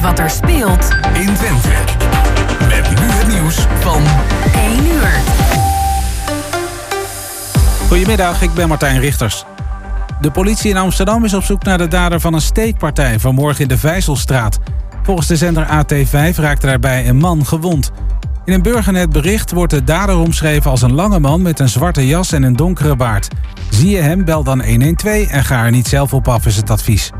weet wat er speelt in Twente. Met nu het nieuws van 1 uur. Goedemiddag, ik ben Martijn Richters. De politie in Amsterdam is op zoek naar de dader van een steekpartij vanmorgen in de Vijzelstraat. Volgens de zender AT5 raakte daarbij een man gewond. In een burgernetbericht wordt de dader omschreven als een lange man met een zwarte jas en een donkere baard. Zie je hem, bel dan 112 en ga er niet zelf op af, is het advies.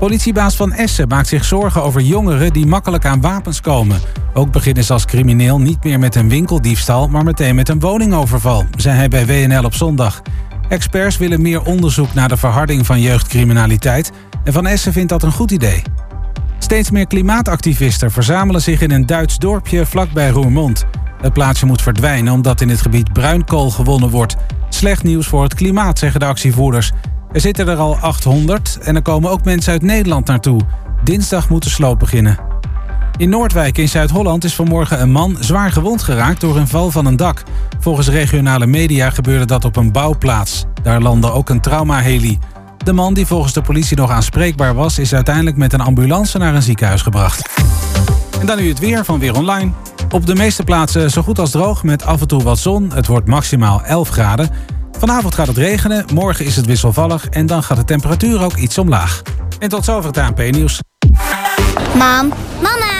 Politiebaas van Essen maakt zich zorgen over jongeren die makkelijk aan wapens komen. Ook beginnen ze als crimineel niet meer met een winkeldiefstal, maar meteen met een woningoverval, zei hij bij WNL op zondag. Experts willen meer onderzoek naar de verharding van jeugdcriminaliteit en Van Essen vindt dat een goed idee. Steeds meer klimaatactivisten verzamelen zich in een Duits dorpje vlakbij Roermond. Het plaatsje moet verdwijnen omdat in het gebied bruinkool gewonnen wordt. Slecht nieuws voor het klimaat, zeggen de actievoerders. Er zitten er al 800 en er komen ook mensen uit Nederland naartoe. Dinsdag moet de sloop beginnen. In Noordwijk in Zuid-Holland is vanmorgen een man zwaar gewond geraakt door een val van een dak. Volgens regionale media gebeurde dat op een bouwplaats. Daar landde ook een traumaheli. De man, die volgens de politie nog aanspreekbaar was, is uiteindelijk met een ambulance naar een ziekenhuis gebracht. En dan nu het weer van Weer Online. Op de meeste plaatsen zo goed als droog met af en toe wat zon. Het wordt maximaal 11 graden. Vanavond gaat het regenen, morgen is het wisselvallig en dan gaat de temperatuur ook iets omlaag. En tot zover het ANP-nieuws. Mam, mama,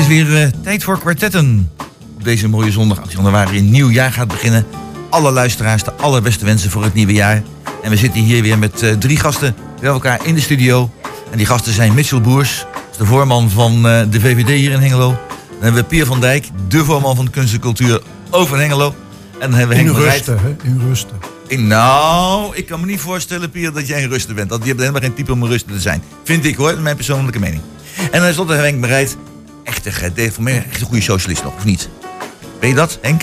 is weer eh, tijd voor kwartetten. Op deze mooie zondag 8 januari een nieuw jaar gaat beginnen. Alle luisteraars de allerbeste wensen voor het nieuwe jaar. En we zitten hier weer met eh, drie gasten bij elkaar in de studio. En die gasten zijn Mitchell Boers, dat is de voorman van eh, de VVD hier in Hengelo. Dan hebben we Pier van Dijk, de voorman van de kunst en cultuur over in Hengelo. En dan hebben we In Henk rusten, hè? In rusten. In- Nou, ik kan me niet voorstellen, Pier, dat jij een ruster bent. Want je hebt helemaal geen type om een ruster te zijn. Vind ik hoor, dat is mijn persoonlijke mening. En dan slot Henk bereid. Echt een, eh, voor mij echt een goede socialist nog, of niet? Ben je dat, Henk?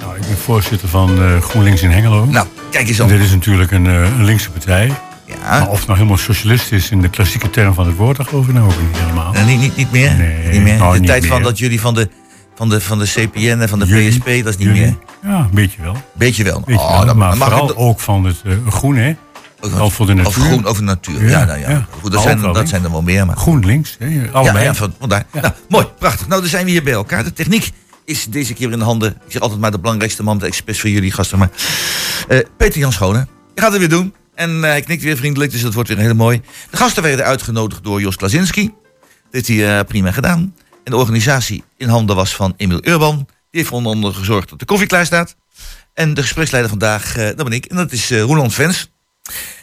Nou, ik ben voorzitter van eh, GroenLinks in Hengelo. Nou, kijk eens En aan. dit is natuurlijk een, eh, een linkse partij. Ja. Maar of het nou helemaal socialist is in de klassieke term van het woord, daar geloof ik nou ook niet helemaal. Niet, niet, niet meer? Nee, niet meer. nou, de niet tijd van dat jullie van de, van de, van de CPN en van de Jullie? PSP, dat is niet Jullie? meer. Ja, een beetje wel. Beetje wel. Beetje oh, wel. maar vooral ook van het eh, groen, hè? Over- Al voor de natuur. Over groen, over de natuur. Ja, Ja, nou ja. Goed, dat, zijn, dat zijn er wel meer. Maar GroenLinks, hè? Allebei. Ja, van, vandaar. Nou, mooi, prachtig. Nou, dan zijn we hier bij elkaar. De techniek is deze keer in de handen. Ik zeg altijd maar de belangrijkste man, de expres voor jullie gasten. Maar eh, Peter Jan Schone, je gaat het weer doen. En eh, hij knikt weer vriendelijk, dus dat wordt weer heel mooi. De gasten werden uitgenodigd door Jos Klazinski. Dat heeft hij eh, prima gedaan. En de organisatie in handen was van Emil Urban. Die heeft onder andere gezorgd dat de koffie klaar staat. En de gespreksleider vandaag, eh, dat ben ik. En dat is eh Roland Vens.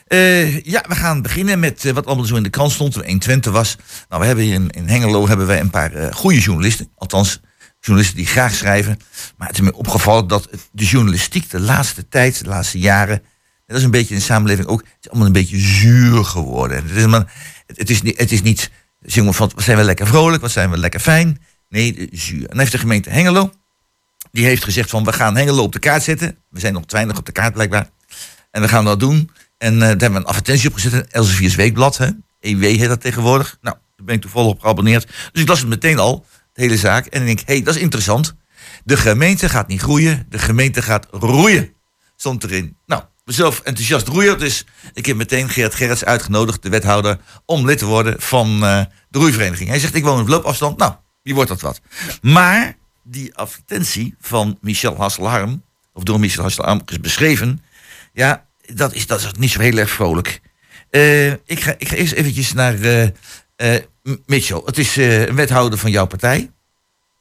Eh, ja, we gaan beginnen met eh, wat allemaal zo in de krant stond toen 120 was. Nou, we hebben hier in, Hengelo hebben wij een paar eh, goede journalisten. Althans, journalisten die graag schrijven. Maar het is me opgevallen dat de journalistiek de laatste tijd, de laatste jaren... dat is een beetje in de samenleving ook, het is allemaal een beetje zuur geworden. Het is, maar, het, is niet, het is niet zingen van, wat zijn we lekker vrolijk, wat zijn we lekker fijn. Nee, zuur. En dan heeft de gemeente Hengelo, die heeft gezegd van, we gaan Hengelo op de kaart zetten. We zijn nog te weinig op de kaart blijkbaar. En we gaan dat doen. En eh, daar hebben we een advertentie op gezet. een Elsevier's Weekblad. Hè? EW heet dat tegenwoordig. Nou, daar ben ik toevallig op geabonneerd. Dus ik las het meteen al, de hele zaak. En ik denk, hé, hey, dat is interessant. De gemeente gaat niet groeien. De gemeente gaat roeien. Stond erin. Nou, mezelf enthousiast roeier. Dus ik heb meteen Gerrit Gerrits uitgenodigd, de wethouder, om lid te worden van eh, de roeivereniging. Hij zegt, ik woon op loopafstand. Nou, wie wordt dat wat? Maar die advertentie van Michel Hasselharm, of door Michel Hasselharm is beschreven, ja, dat is, dat is niet zo heel erg vrolijk. Eh, ik, ga, ik ga eerst eventjes naar eh eh, Mitchell. Het is een wethouder van jouw partij.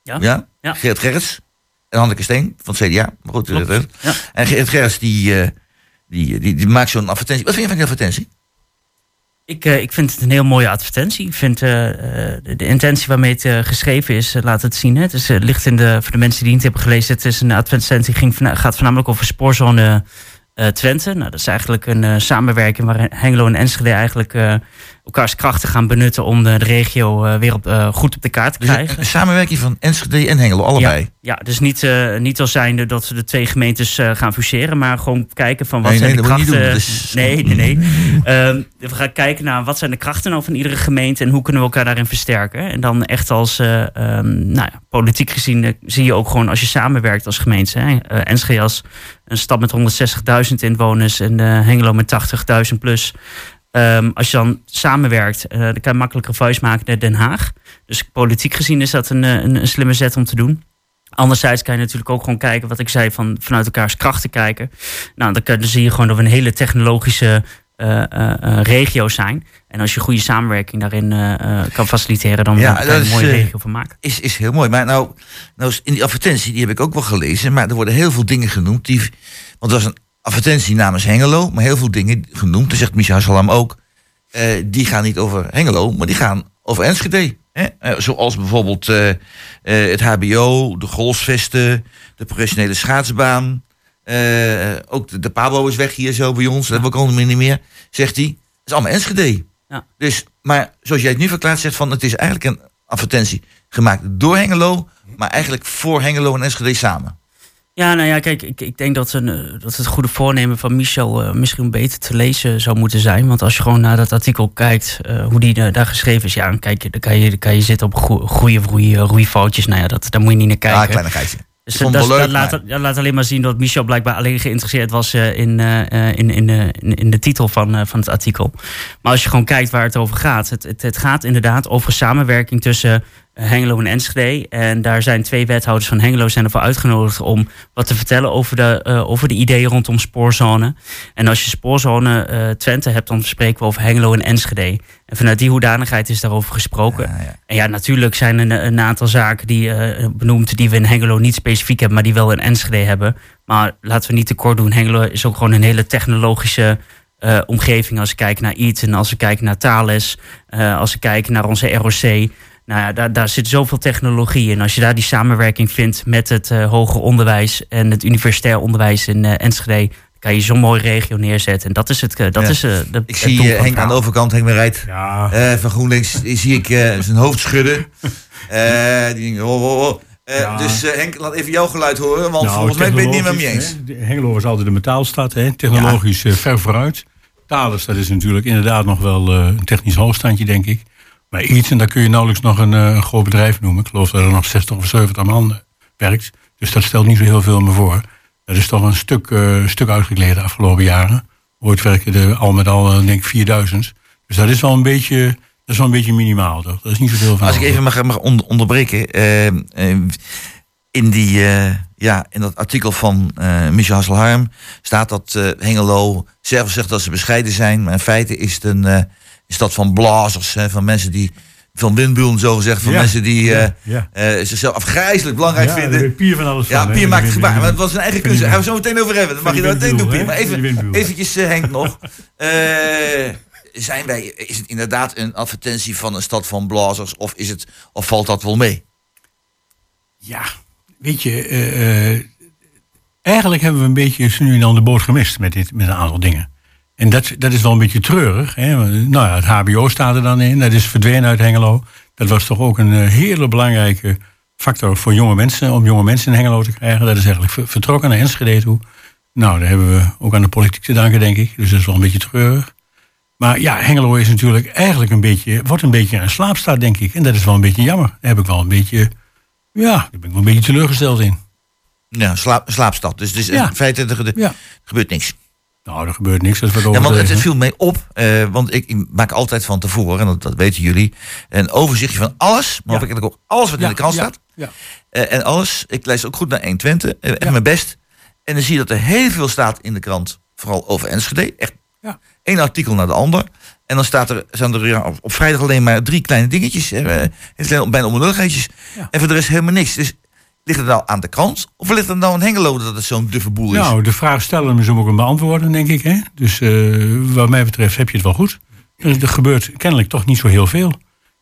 Ja. Ja? Ja. Geert Gerrits. en Hanneke Steen van het CDA. Maar goed, ja. En Geert Gerrits die, die, die, die maakt zo'n advertentie. Wat vind je van die advertentie? Ik, ik vind het een heel mooie advertentie. Ik vind de, de intentie waarmee het geschreven is, laat het zien. Hè. Het is, ligt in de, voor de mensen die het niet hebben gelezen, het is een advertentie ging, gaat voornamelijk over spoorzone Twente. Nou, dat is eigenlijk een eh, samenwerking waar Hengelo en Enschede eigenlijk eh, elkaars krachten gaan benutten om de, de regio eh, weer op, eh, goed op de kaart te Dus krijgen. een samenwerking van Enschede en Hengelo, allebei. Ja, dus niet, eh, niet als zijnde dat ze de twee gemeentes gaan fuseren, maar gewoon kijken van wat Nee, zijn nee, de krachten. doen. Nee, nee, nee. Ehm, we gaan kijken naar wat zijn de krachten nou van iedere gemeente en hoe kunnen we elkaar daarin versterken. En dan echt als, eh, ehm, nou ja, politiek gezien zie je ook gewoon als je samenwerkt als gemeente. Hè? Enschede als een stad met 160.000 inwoners en Hengelo met 80.000 plus. Ehm, als je dan samenwerkt, eh, dan kan je makkelijker vuist maken naar Den Haag. Dus politiek gezien is dat een, eh, een, een slimme zet om te doen. Anderzijds kan je natuurlijk ook gewoon kijken, wat ik zei, van, vanuit elkaars krachten kijken. Nou, dan, kan, dan zie je gewoon dat we een hele technologische eh, regio zijn. En als je goede samenwerking daarin kan faciliteren, dan Ja, kan je dat er een mooie regio van maken. Is, is heel mooi. Maar nou, nou in die advertentie, die heb ik ook wel gelezen. Maar er worden heel veel dingen genoemd. Die, want het was een advertentie namens Hengelo. Maar heel veel dingen genoemd. Dat zegt Micha Salam ook. eh, die gaan niet over Hengelo, maar die gaan over Enschede. Hè? Eh, zoals bijvoorbeeld eh, het HBO, de golfsvesten, de professionele schaatsbaan. Ook de, de Pabo is weg hier zo bij ons. Dat hebben we ook al niet meer. Zegt hij. Dat is allemaal Enschede. Ja. Dus, maar zoals jij het nu verklaart, zegt van het is eigenlijk een advertentie gemaakt door Hengelo, maar eigenlijk voor Hengelo en Enschede samen. Ja, nou ja, kijk, ik, ik denk dat, een, eh, dat het goede voornemen van Michel eh, misschien beter te lezen zou moeten zijn. Want als je gewoon naar dat artikel kijkt, eh, hoe die daar geschreven is, ja, dan, kijk dan, kan je, dan kan je zitten op goe- goede roei, roeifoutjes. Nou ja, dat, daar moet je niet naar kijken. Ah, kleinigheidje. Dus Ik vond dat, laat, dat laat alleen maar zien dat Michel blijkbaar alleen geïnteresseerd was in, in, in, de, in, de titel van, van het artikel. Maar als je gewoon kijkt waar het over gaat. Het, het, het gaat inderdaad over samenwerking tussen Hengelo en Enschede. En daar zijn twee wethouders van Hengelo zijn ervoor uitgenodigd om wat te vertellen over de, eh, over de ideeën rondom spoorzone. En als je spoorzone eh, Twente hebt, dan spreken we over Hengelo en Enschede. En vanuit die hoedanigheid is daarover gesproken. Ja, ja. En ja, natuurlijk zijn er een, aantal zaken die eh, benoemd die we in Hengelo niet specifiek hebben, maar die wel in Enschede hebben. Maar laten we niet tekort doen. Hengelo is ook gewoon een hele technologische omgeving. Als we kijken naar Eaton, als we kijken naar Thales, als we kijken naar onze ROC. Nou ja, daar, daar zit zoveel technologie in. Als je daar die samenwerking vindt met het eh, hoger onderwijs en het universitair onderwijs in eh, Enschede, kan je zo'n mooie regio neerzetten. En dat is het. eh, dat Ja. is, eh, de, Ik zie Henk aan de overkant, Henk Rijt Ja, eh van GroenLinks, die zie ik eh, zijn hoofd schudden. Eh, die denkt, oh, oh, oh. Eh, Ja. Dus eh, Henk, laat even jouw geluid horen, want nou, volgens mij ben je het niet met me technologisch, eens. hè, Hengelo is altijd een metaalstad, hè, technologisch ver vooruit. Thales, dat is natuurlijk inderdaad nog wel eh, een technisch hoogstandje, denk ik. Maar iets, en daar kun je nauwelijks nog een, eh, een groot bedrijf noemen. Ik geloof dat er nog 60 of 70 man eh, werkt. Dus dat stelt niet zo heel veel meer voor. Dat is toch een stuk, eh, stuk uitgekleden de afgelopen jaren. Ooit werken er al met al, denk ik, 4000. Dus dat is wel een beetje, dat is wel een beetje minimaal. Toch? Dat is niet zoveel van. Als ik even mag, mag onder- onderbreken. in, die, ja, in dat artikel van Michel Hasselharm staat dat Hengelo zelf zegt dat ze bescheiden zijn. Maar in feite is het een, een stad van blazers. Hè, van mensen die, van windburen zo gezegd. Van Ja, mensen die eh, ja, ja. eh, zichzelf afgrijzelijk belangrijk Ja, vinden. Pier van alles Ja, van. Pier maakt het gebaar. Maar het was zijn eigen keuze. Daar gaan we zo meteen over hebben. Dan mag je dat meteen doen, Pier. Maar even, eventjes eh, Henk nog. Eh, zijn wij, is het inderdaad een advertentie van een stad van blazers? Of, is het, of valt dat wel mee? Ja, weet je, eh, eh, eigenlijk hebben we een beetje nu en dan de boot gemist met, dit, met een aantal dingen. En dat, dat is wel een beetje treurig. Hè? Nou ja, het HBO staat er dan in, dat is verdwenen uit Hengelo. Dat was toch ook een eh, hele belangrijke factor voor jonge mensen, om jonge mensen in Hengelo te krijgen. Dat is eigenlijk ver- vertrokken naar Enschede toe. Nou, daar hebben we ook aan de politiek te danken, denk ik. Dus dat is wel een beetje treurig. Maar ja, Hengelo is natuurlijk eigenlijk een beetje, wordt een beetje een slaapstaat, denk ik. En dat is wel een beetje jammer. Daar heb ik wel een beetje, ja, daar ben ik wel een beetje teleurgesteld in. Ja, slaap, slaapstad. Dus, dus Ja. in feite er, er Ja. gebeurt niks. Nou, er gebeurt niks. Is wat Ja, want het, viel mij op, eh, want ik, ik maak altijd van tevoren, en dat, dat weten jullie, een overzichtje van alles, maar Ja. eigenlijk ook alles wat in de krant staat. Ja. Eh, en alles, ik lees ook goed naar 120, eh, echt mijn best. En dan zie je dat er heel veel staat in de krant, vooral over Enschede. Echt Ja. één artikel naar de ander. En dan staat er, zijn er op, op vrijdag alleen maar drie kleine dingetjes. eh, bijna onbenulligheidjes. En voor de rest helemaal niks. Dus Ligt het nou aan de krant? Of ligt het nou aan Hengelo dat het zo'n duffe boel is? Nou, de vraag stellen is om ook hem beantwoorden, denk ik. Hè? Dus eh, wat mij betreft heb je het wel goed. Er, er gebeurt kennelijk toch niet zo heel veel.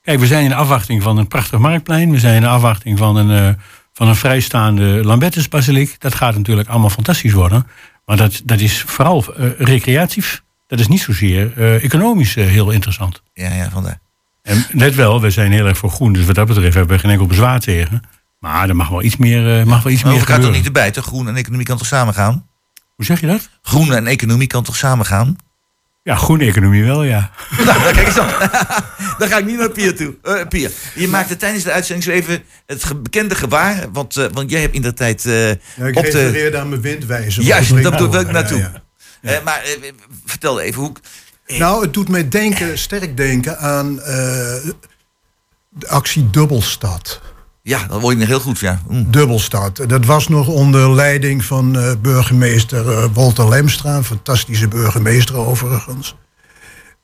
Kijk, we zijn in afwachting van een prachtig marktplein. We zijn in afwachting van een, eh, van een vrijstaande Lambertus-basiliek. Dat gaat natuurlijk allemaal fantastisch worden. Maar dat, dat is vooral eh, recreatief. Dat is niet zozeer economisch heel interessant. Ja, ja, vandaar. En let wel, we zijn heel erg voor groen. Dus wat dat betreft hebben we geen enkel bezwaar tegen. Maar er mag wel iets meer, eh, mag wel iets Maar meer dat gaat toch gebeuren. niet erbij, toch? Groen en economie kan toch samen gaan? Hoe zeg je dat? Groen en economie kan toch samen gaan? Ja, groene economie wel, ja. nou, kijk eens. Dan ga ik niet naar Pier toe. Eh Pier, je maakte tijdens de uitzending zo even het ge- bekende gebaar. Want, eh, want jij hebt in de tijd eh, Ja, ik op de... aan mijn windwijzer. Juist, dat ik- bedoel ik Ja, naartoe. ja. Eh, maar vertel even hoe... Nou, het doet mij denken, sterk denken aan eh, de actie Dubbelstad. Ja, dat word je nog heel goed, ja. Mm. Dubbelstad. Dat was nog onder leiding van eh, burgemeester eh, Walter Lemstra, een fantastische burgemeester overigens.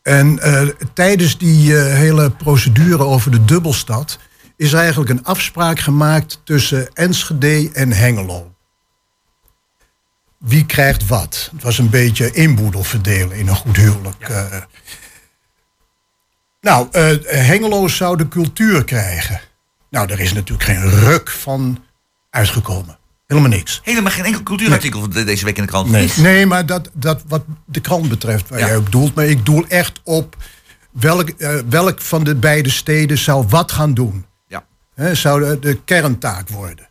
En eh, tijdens die hele procedure over de Dubbelstad is eigenlijk een afspraak gemaakt tussen Enschede en Hengelo. Wie krijgt wat? Het was een beetje inboedel verdelen in een goed huwelijk. eh. nou, eh, Hengelo zou de cultuur krijgen. Nou, daar is natuurlijk geen ruk van uitgekomen. Helemaal niks. Helemaal geen enkel cultuurartikel deze week in de krant. Nee. Nee, maar dat, dat wat de krant betreft, waar Ja. jij ook doelt. Maar ik doel echt op welk, eh, welk van de beide steden zou wat gaan doen. Ja. Hè, zou de, de kerntaak worden.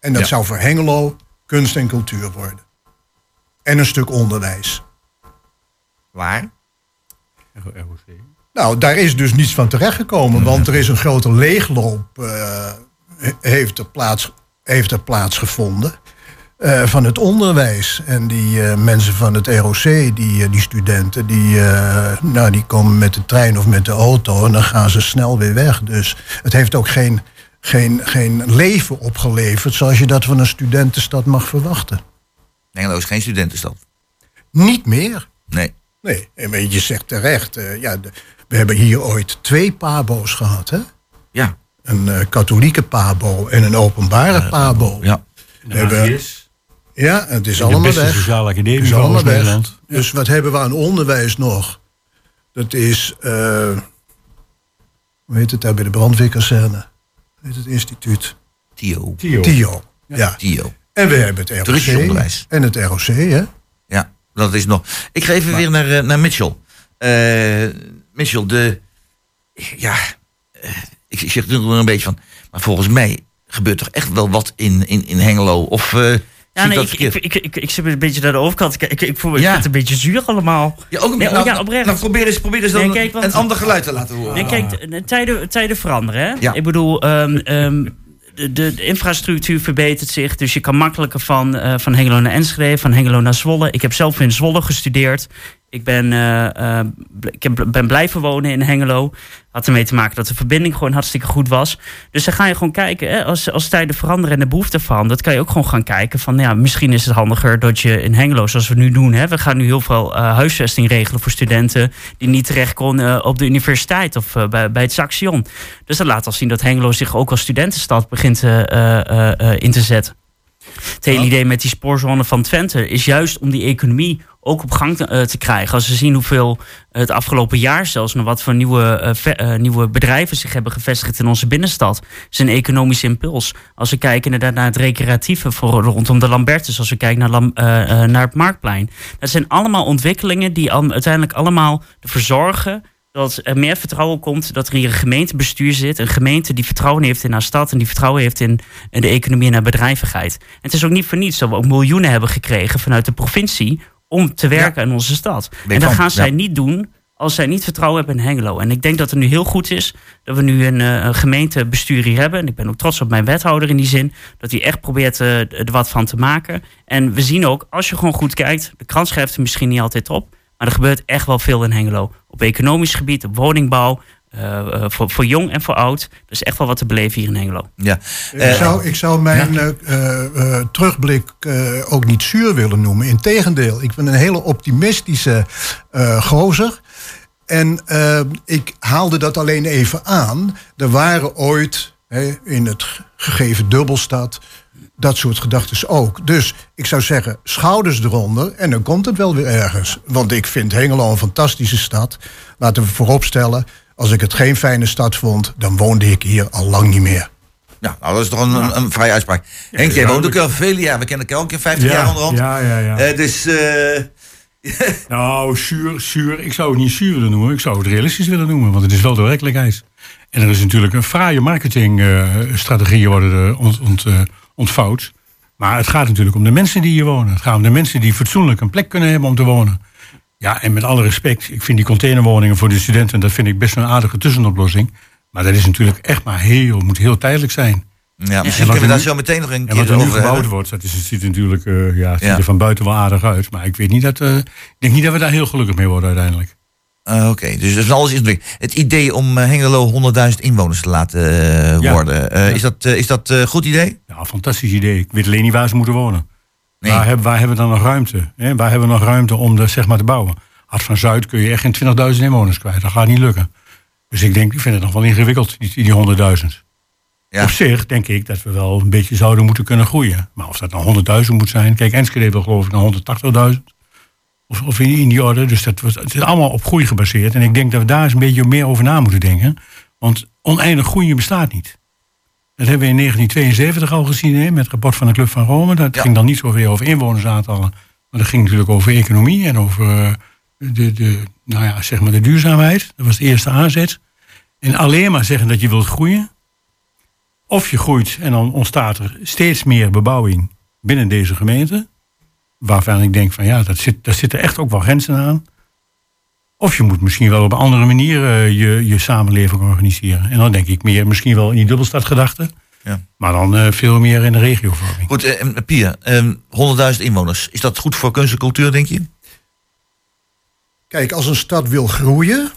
En dat Ja. zou voor Hengelo kunst en cultuur worden. En een stuk onderwijs. Waar? Nou, daar is dus niets van terechtgekomen, want er is een grote leegloop eh, he- heeft, er plaats, heeft er plaatsgevonden eh, van het onderwijs. En die eh, mensen van het ROC, die, die studenten, die, nou, die komen met de trein of met de auto en dan gaan ze snel weer weg. Dus het heeft ook geen, geen, geen leven opgeleverd zoals je dat van een studentenstad mag verwachten. Hengelo is geen studentenstad. Niet meer. Nee. Nee, en je zegt terecht, ja, de- we hebben hier ooit twee pabo's gehad, hè? Ja. Een eh, katholieke pabo en een openbare pabo. Ja. We hebben, ja, het is De allemaal beste weg. sociale Het academie is van allemaal weg. Nederland. Dus wat hebben we aan onderwijs nog? Dat is, eh, hoe heet het daar bij de brandweerkazerne? Hoe heet het instituut? Tio. Tio. TIO. Ja. Tio. En we hebben het ROC. En het ROC, hè? Ja, dat is nog. Ik ga even weer naar, eh, naar Mitchell. Eh, Mitchell, de. Ja, eh, ik, ik zeg er nog een beetje van. Maar volgens mij gebeurt toch echt wel wat in, in, in Hengelo? Of. eh, Ja, nee, ik, ik, ik, ik, ik zit een beetje naar de overkant. Ik, ik, ik voel me Ja. het een beetje zuur allemaal. ja, ook een nou, oh ja, oprecht. Nou, probeer eens, probeer eens dan Nee, kijk, want- een ander geluid te laten horen. Nee, kijk, de- de tijden, tijden veranderen. Hè? Ja. Ik bedoel, ehm, ehm, de, de, de infrastructuur verbetert zich. Dus je kan makkelijker van, eh, van Hengelo naar Enschede, van Hengelo naar Zwolle. Ik heb zelf in Zwolle gestudeerd. Ik ben, eh, eh, ik heb, ben blijven wonen in Hengelo. Had ermee te maken dat de verbinding gewoon hartstikke goed was. Dus dan ga je gewoon kijken, hè, als, als tijden veranderen en de behoefte verandert, kan je ook gewoon gaan kijken van, ja, misschien is het handiger dat je in Hengelo, zoals we nu doen, hè, we gaan nu heel veel eh, huisvesting regelen voor studenten die niet terecht konden op de universiteit of bij, bij het Saxion. Dus dat laat al zien dat Hengelo zich ook als studentenstad begint in te zetten. Het hele idee met die spoorzone van Twente is juist om die economie ook op gang te, eh, te krijgen. Als we zien hoeveel het afgelopen jaar zelfs nog wat voor nieuwe, eh, eh, nieuwe bedrijven zich hebben gevestigd in onze binnenstad, is een economische impuls. Als we kijken naar het recreatieve rondom de Lambertus, als we kijken naar, naar het Marktplein. Dat zijn allemaal ontwikkelingen die uiteindelijk allemaal ervoor zorgen dat er meer vertrouwen komt dat er hier een gemeentebestuur zit. Een gemeente die vertrouwen heeft in haar stad en die vertrouwen heeft in, in de economie en haar bedrijvigheid. En het is ook niet voor niets dat we ook miljoenen hebben gekregen vanuit de provincie om te werken in onze stad. En dat van, gaan zij ja. niet doen als zij niet vertrouwen hebben in Hengelo. En ik denk dat het nu heel goed is dat we nu een, eh, een gemeentebestuur hier hebben. En ik ben ook trots op mijn wethouder in die zin. Dat hij echt probeert eh, er wat van te maken. En we zien ook, als je gewoon goed kijkt, de krant schrijft er misschien niet altijd op. Maar er gebeurt echt wel veel in Hengelo. Op economisch gebied, op woningbouw, eh, eh, voor, voor jong en voor oud. Er is echt wel wat te beleven hier in Hengelo. Ja. Ik Eh, zou, ik zou mijn eh, eh, eh, terugblik eh, ook niet zuur willen noemen. Integendeel, ik ben een hele optimistische eh gozer. En ik haalde dat alleen even aan. Er waren ooit hè, in het ge- gegeven dubbelstad dat soort gedachten ook. Dus ik zou zeggen, schouders eronder en dan komt het wel weer ergens. Want ik vind Hengelo een fantastische stad. Laten we vooropstellen, als ik het geen fijne stad vond... dan woonde ik hier al lang niet meer. Ja, nou, dat is toch een, een, een vrije uitspraak. Henk, jij ja, woont ook al vele jaar. We kennen elkaar ook in 50 jaar onderhand. ja, ja, ja. Eh, dus eh, Nou, zuur, zuur. Ik zou het niet zuur willen noemen. Ik zou het realistisch willen noemen. Want het is wel de werkelijkheid. En er is natuurlijk een fraaie marketingstrategie worden er ont, ont, eh, ontvouwd. Maar het gaat natuurlijk om de mensen die hier wonen. Het gaat om de mensen die fatsoenlijk een plek kunnen hebben om te wonen. Ja, en met alle respect, ik vind die containerwoningen voor de studenten, dat vind ik best een aardige tussenoplossing. Maar dat is natuurlijk echt maar heel, moet heel tijdelijk zijn. ja, misschien kunnen we daar zo meteen nog een En wat keer er nu gebouwd hebben. wordt, dat is, het ziet er natuurlijk eh, ja, het ziet Ja. er van buiten wel aardig uit. Maar ik weet niet dat, eh, ik denk niet dat we daar heel gelukkig mee worden uiteindelijk. Ah, Oké, dus dat is alles is. Het idee om eh, Hengelo 100.000 inwoners te laten Ja. worden, is dat een is dat, eh, goed idee? Ja, fantastisch idee. Ik weet alleen niet waar ze moeten wonen. Nee. Waar, hebben, waar hebben we dan nog ruimte? Hè? Waar hebben we nog ruimte om dat zeg maar te bouwen? Hart van Zuid kun je echt geen 20.000 inwoners kwijt. Dat gaat niet lukken. Dus ik denk, ik vind het nog wel ingewikkeld, die, die 100.000. Ja. Op zich denk ik dat we wel een beetje zouden moeten kunnen groeien. Maar of dat nou 100.000 moet zijn. Kijk, Enschede wil geloof ik naar 180.000. Of, of in, in die orde. Dus dat, was- het is allemaal op groei gebaseerd. En ik denk dat we daar eens een beetje meer over na moeten denken. Want oneindig groeien bestaat niet. Dat hebben we in 1972 al gezien hè, met het rapport van de Club van Rome. Dat Ja. ging dan niet zoveel over inwonersaantallen. Maar dat ging natuurlijk over economie en over eh, de, de, nou ja, zeg maar de duurzaamheid. Dat was de eerste aanzet. En alleen maar zeggen dat je wilt groeien. Of je groeit en dan ontstaat er steeds meer bebouwing binnen deze gemeente. Waarvan ik denk van ja, dat zit, daar zitten echt ook wel grenzen aan. Of je moet misschien wel op een andere manier eh, je, je samenleving organiseren. En dan denk ik meer misschien wel in die dubbelstadgedachte. Ja. Maar dan eh, veel meer in de regiovorming. Goed, eh, Pia, eh, 100.000 inwoners. Is dat goed voor kunst en cultuur, denk je? Kijk, als een stad wil groeien,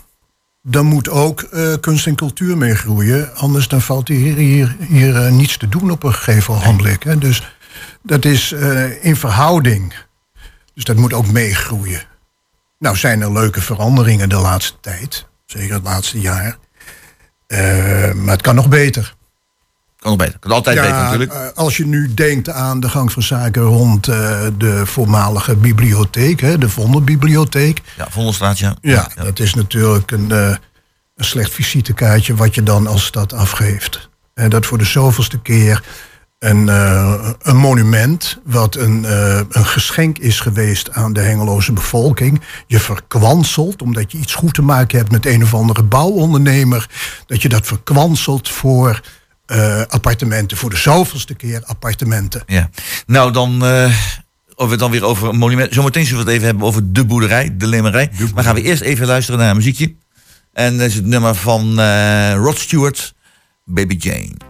dan moet ook eh, kunst en cultuur mee groeien. Anders dan valt hier, hier, hier niets te doen op een gegeven ogenblik. Hè. Dus dat is eh, in verhouding. Dus dat moet ook meegroeien. Nou zijn er leuke veranderingen de laatste tijd. Zeker het laatste jaar. Eh, maar het kan nog beter. Kan nog beter. Kan altijd beter natuurlijk. eh, als je nu denkt aan de gang van zaken rond eh, de voormalige bibliotheek, hè, de Vondelbibliotheek. Ja, Vondelstraat, ja. Ja, dat is natuurlijk een, een slecht visitekaartje wat je dan als stad afgeeft. En dat voor de zoveelste keer een, eh, een monument, wat een, eh, een geschenk is geweest aan de Hengeloze bevolking. Je verkwanselt, omdat je iets goed te maken hebt met een of andere bouwondernemer. Dat je dat verkwanselt voor eh, appartementen, voor de zoveelste keer appartementen. Ja. Nou, dan. of we het dan weer over een monument. Zometeen zullen we het even hebben over de boerderij, de limmerij. Maar gaan we eerst even luisteren naar een muziekje. En dat is het nummer van Rod Stewart, Baby Jane.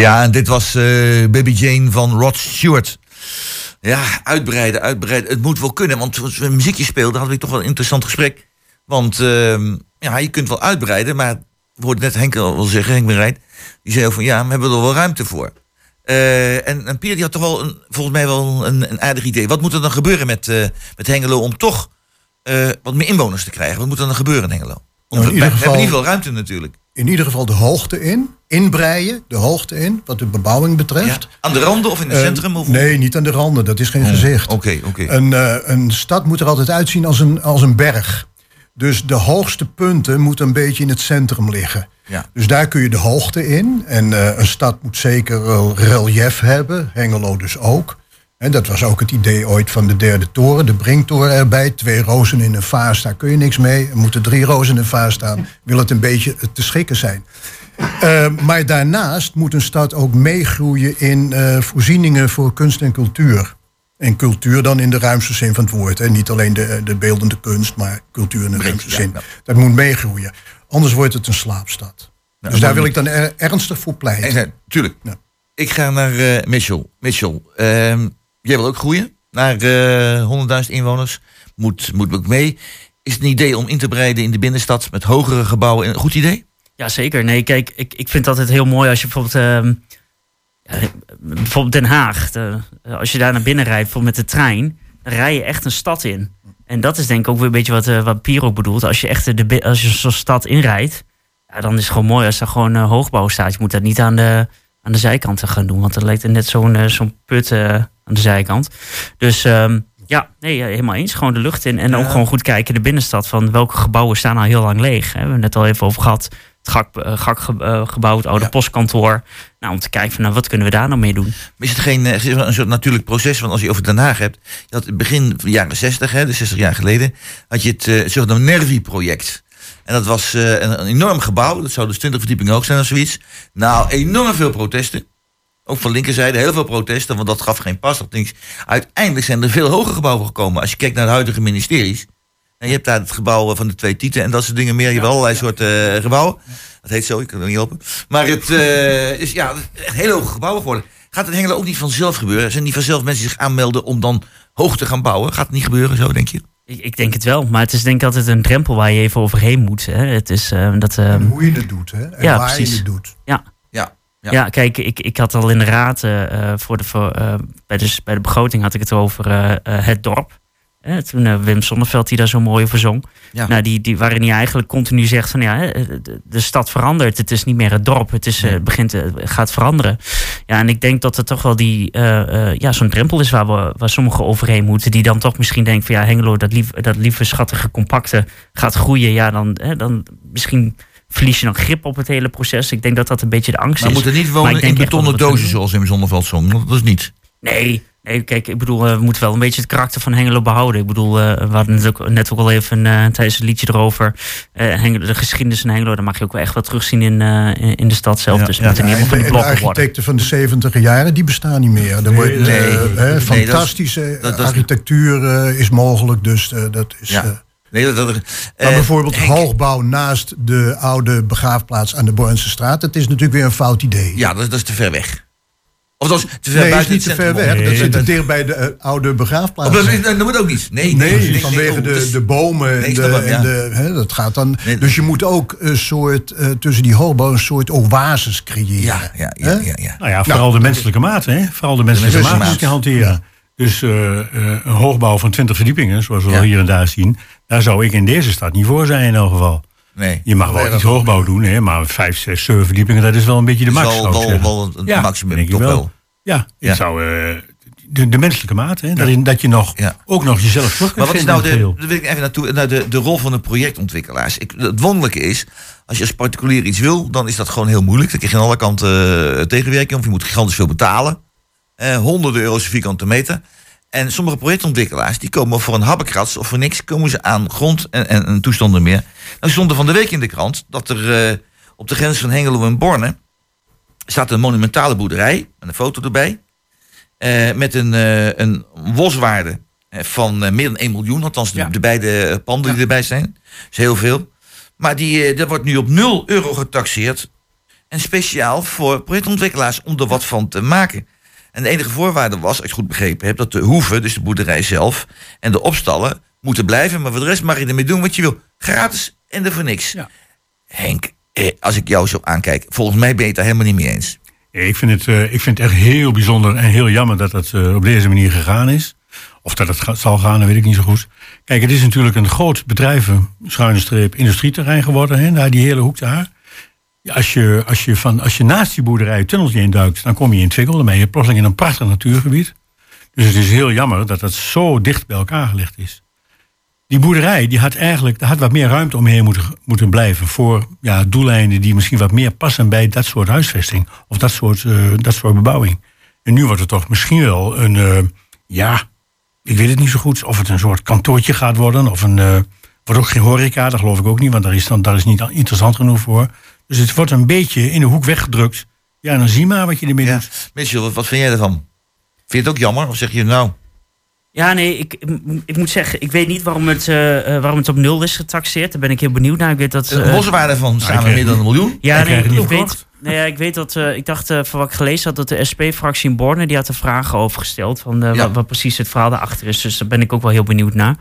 Ja, en dit was eh, Baby Jane van Rod Stewart. Ja, uitbreiden, uitbreiden. Het moet wel kunnen, want als we een muziekje speelden... hadden we toch wel een interessant gesprek. Want ehm, ja, je kunt wel uitbreiden, maar... we hoorden net Henk al wel zeggen, Henk Bereid... die zei ook van, ja, we hebben er wel ruimte voor. Eh, en, en Pierre die had toch wel, een, volgens mij wel een, een aardig idee. Wat moet er dan gebeuren met, eh, met Hengelo... om toch wat meer inwoners te krijgen? Wat moet er dan gebeuren in Hengelo? Want Nou, in we, ieder we geval- hebben niet veel ruimte natuurlijk. In ieder geval de hoogte in. Inbreien, de hoogte in, wat de bebouwing betreft. Aan de randen of in het Eh, centrum? Of... Nee, niet aan de randen. Dat is geen Oh, gezicht. Oké, oké. Een, eh, een stad moet er altijd uitzien als een, als een berg. Dus de hoogste punten moeten een beetje in het centrum liggen. Ja. Dus daar kun je de hoogte in. En eh, een stad moet zeker relief hebben. Hengelo dus ook. En dat was ook het idee ooit van de derde toren. De Brinktoren erbij. Twee rozen in een vaas, daar kun je niks mee. Er moeten drie rozen in een vaas staan. Wil het een beetje te schikken zijn. Eh, maar daarnaast moet een stad ook meegroeien in eh, voorzieningen voor kunst en cultuur. En cultuur dan in de ruimste zin van het woord. Hè. Niet alleen de, de beeldende kunst, maar cultuur in de ruimste zin. ja. Dat moet meegroeien. Anders wordt het een slaapstad. dus daar wil ik dan er- ernstig voor pleiten. En, eh, tuurlijk. Ja. Ik ga naar eh, Mitchell. Mitchell, ehm, jij wil ook groeien naar eh 100.000 inwoners. Moet, moet ook mee. Is het een idee om in te breiden in de binnenstad met hogere gebouwen een goed idee? Ja, zeker. Nee, kijk, ik, ik vind het altijd heel mooi als je bijvoorbeeld... ehm, bijvoorbeeld Den Haag. als je daar naar binnen rijdt, met de trein... dan rij je echt een stad in. En dat is denk ik ook weer een beetje wat, eh, wat Pier ook bedoelt. Als je echt de, als je zo'n stad inrijdt... Ja, dan is het gewoon mooi als er gewoon eh, hoogbouw staat. Je moet dat niet aan de, aan de zijkanten gaan doen. Want dan lijkt er net zo'n eh, zo'n put eh, aan de zijkant. Dus ehm, ja, nee, ja, helemaal eens. Gewoon de lucht in. En ook gewoon goed kijken in de binnenstad. Van welke gebouwen staan al heel lang leeg. Hè? We hebben het net al even over gehad. Het GAK, eh, GAK-gebouw, het oude postkantoor. Nou, om te kijken van nou, wat kunnen we daar nou mee doen. Maar is het geen eh, is het een soort natuurlijk proces? Want als je over Den Haag hebt, je had het begin van de jaren 60, hè, dus 60 jaar geleden, had je het uh, zogenaamde Nervi-project. En dat was eh, een, een enorm gebouw, dat zou dus 20 verdiepingen hoog zijn of zoiets. Nou, enorm veel protesten. Ook van linkerzijde heel veel protesten, want dat gaf geen pas of niks. Uiteindelijk zijn er veel hoger gebouwen gekomen. Als je kijkt naar de huidige ministeries. En je hebt daar het gebouw van de twee tieten en dat soort dingen meer. Je hebt allerlei soorten eh, gebouwen. Dat heet zo, ik kan er niet helpen. Maar het eh, is ja, echt hele hoge gebouwen geworden. Gaat het Hengelo ook niet vanzelf gebeuren? Zijn niet vanzelf mensen die zich aanmelden om dan hoog te gaan bouwen? Gaat het niet gebeuren zo, denk je? Ik, ik denk het wel, maar het is denk ik altijd een drempel waar je even overheen moet. Hè. Het is eh, dat. eh, En hoe je het doet, hè? En Ja, waar je het doet. ja. Ja. Ja. kijk, ik, ik had al in de raad eh, eh, voor de, voor, eh, bij, de, bij de begroting had ik het over het dorp. Toen eh, Wim Sonneveld die daar zo mooi over zong. Ja. Nou, die, die, waarin hij eigenlijk continu zegt van ja, de, de stad verandert. Het is niet meer het dorp. Het is, eh, begint, eh, gaat veranderen. Ja, en ik denk dat het toch wel die, ja, zo'n drempel is waar, we, waar sommigen overheen moeten. Die dan toch misschien denken van ja, Hengelo, dat, lief, dat lieve, schattige, compacte gaat groeien. Ja, dan, hè, dan misschien verlies je dan grip op het hele proces. Ik denk dat dat een beetje de angst Maar we is. moeten niet Maar wonen in betonnen dozen zoals Wim Zonneveld zong. Dat is niet. Nee, nee, kijk, ik bedoel, eh, we moeten wel een beetje het karakter van Hengelo behouden. Ik bedoel, eh, we hadden het ook, net ook al even eh, tijdens het liedje erover. Hengelo, de geschiedenis van Hengelo, daar mag je ook wel echt wat terugzien in, in, de stad zelf. Ja, dus ja. moeten niet helemaal van de, die de worden. architecten van de 70 jaren, die bestaan niet meer. Er wordt, nee, nee, hè, dat is- fantastische dat- architectuur is mogelijk. Dus dat is. Nee, dat, dat, maar bijvoorbeeld Henk, hoogbouw naast de oude begraafplaats aan de Bornse straat. Dat is natuurlijk weer een fout idee. Ja, dat is te ver weg. Of dat is te ver nee, is niet te ver weg. Dat zit te dicht bij de eh, oude begraafplaats. Of dat, dat moet ook niet. Nee, Nee, nee, nee, vanwege nee, de, dus- de bomen Nee, en, de, ja. de, hè, dat gaat dan. Nee, dus je moet ook een soort eh, tussen die hoogbouw een soort oases creëren. Ja, ja, ja, ja, ja. Nou ja, vooral de menselijke maat, hè? Vooral de menselijke menselijke maat maat. moet je hanteren. Dus eh, eh, een hoogbouw van 20 verdiepingen, zoals we hier en daar zien, daar zou ik in deze stad niet voor zijn in elk geval. Nee. Je mag wel iets hoogbouw doen, hè, maar 5, 6, 7 verdiepingen, dat is wel een beetje de Dat is max. wel, wel, wel een Ja, maximum, denk ik toch wel. wel. Ja, ik Ja. zou eh, de, de menselijke maat, hè, dat, je- dat je nog, Ja. ook nog jezelf terug Maar wat is nou de, daar wil ik even naartoe, naar de, de rol van de projectontwikkelaars. Ik, het wonderlijke is, als je als particulier iets wil, dan is dat gewoon heel moeilijk. Dan krijg je aan alle kanten eh, tegenwerking, of je moet gigantisch veel betalen. Eh, honderden euro's per vierkante meter. En sommige projectontwikkelaars, die komen voor een habbekrats of voor niks, komen ze aan grond en, en, en toestanden meer. Nou stond er van de week in de krant dat er eh, op de grens van Hengelo en Borne staat een monumentale boerderij, met een foto erbij, eh, met een, eh, een boswaarde van meer dan 1 miljoen, althans de, Ja. de beide panden die erbij zijn. Dat is heel veel. Maar die, dat wordt nu op 0 euro getaxeerd. En speciaal voor projectontwikkelaars om er wat van te maken. En de enige voorwaarde was, als ik het goed begrepen heb, dat de hoeve, dus de boerderij zelf en de opstallen moeten blijven. Maar voor de rest mag je ermee doen wat je wil. Gratis en er voor niks. Ja. Henk, eh, als ik jou zo aankijk, volgens mij ben je het daar helemaal niet mee eens. Ik vind, het, eh, ik vind het echt heel bijzonder en heel jammer dat het eh, op deze manier gegaan is. Of dat het ga- zal gaan, dat weet ik niet zo goed. Kijk, het is natuurlijk een groot bedrijven, schuine streep, industrieterrein geworden. Hè, daar die hele hoek daar. Als, je, als, je van, als je naast die boerderij tunneltje induikt, dan kom je in Twickel. Dan ben je plotseling in een prachtig natuurgebied. Dus het is heel jammer dat het zo dicht bij elkaar gelegd is. Die boerderij die had eigenlijk had wat meer ruimte omheen moeten, moeten blijven. Voor ja, doeleinden die misschien wat meer passen bij dat soort huisvesting. Of dat soort, eh, dat soort bebouwing. En nu wordt het toch misschien wel een. eh, ja, ik weet het niet zo goed. Of het een soort kantoortje gaat worden. Of een. eh, wordt ook geen horeca, dat geloof ik ook niet. Want daar is, dan, daar is niet interessant genoeg voor. Dus het wordt een beetje in de hoek weggedrukt. Ja, dan zie maar wat je ermee Ja. doet. Michel, wat, wat vind jij ervan? Vind je het ook jammer? Of zeg je nou, Ja, nee, ik, ik moet zeggen, ik weet niet waarom het, eh, eh, waarom het op nul is getaxeerd. Daar ben ik heel benieuwd naar. Ik weet dat, de eh, boswaarde van samen krijg meer dan een miljoen? Ja, nee, ik weet, verkocht. nee, ja, ik weet dat, eh, ik dacht eh, van wat ik gelezen had, dat de SP-fractie in Borne, die had er vragen over gesteld. Van Ja. wat, wat precies het verhaal daarachter is. Dus daar ben ik ook wel heel benieuwd naar.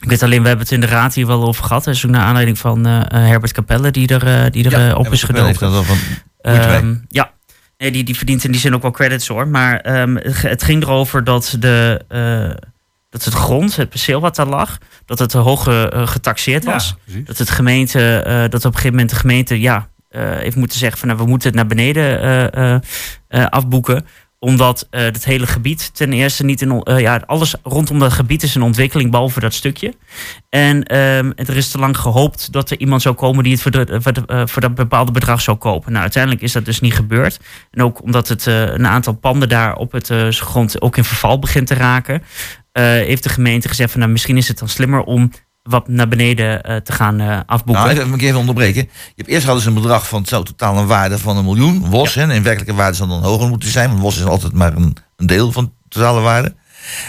Ik weet alleen, we hebben het in de raad hier wel over gehad. Dat is ook naar aanleiding van eh, eh, Herbert Capelle, die er, eh, die er eh, op is gedoken. dat wel van, Moeten wij. Ehm, ja, nee, die, die verdient in die zin ook wel credits hoor. Maar ehm, het ging erover dat, de, eh, dat het grond, het perceel wat daar lag, dat het te hoog getaxeerd was. Ja. Dat, het gemeente, eh, dat op een gegeven moment de gemeente ja, eh, heeft moeten zeggen van nou, we moeten het naar beneden eh, eh, eh, afboeken omdat eh het hele gebied ten eerste niet in... eh, ja, alles rondom dat gebied is een ontwikkeling, behalve dat stukje. En ehm, er is te lang gehoopt dat er iemand zou komen die het voor, de, eh, voor dat bepaalde bedrag zou kopen. Nou, uiteindelijk is dat dus niet gebeurd. En ook omdat het een aantal panden daar op het grond ook in verval begint te raken, heeft de gemeente gezegd van nou, misschien is het dan slimmer om wat naar beneden eh, te gaan eh, afboeken. Nou, even, even onderbreken. Je hebt eerst hadden ze een bedrag van zo totaal een waarde van een miljoen. WOS, hè, in werkelijke waarde zal dan hoger moeten zijn. Want WOS is altijd maar een, een deel van de totale waarde.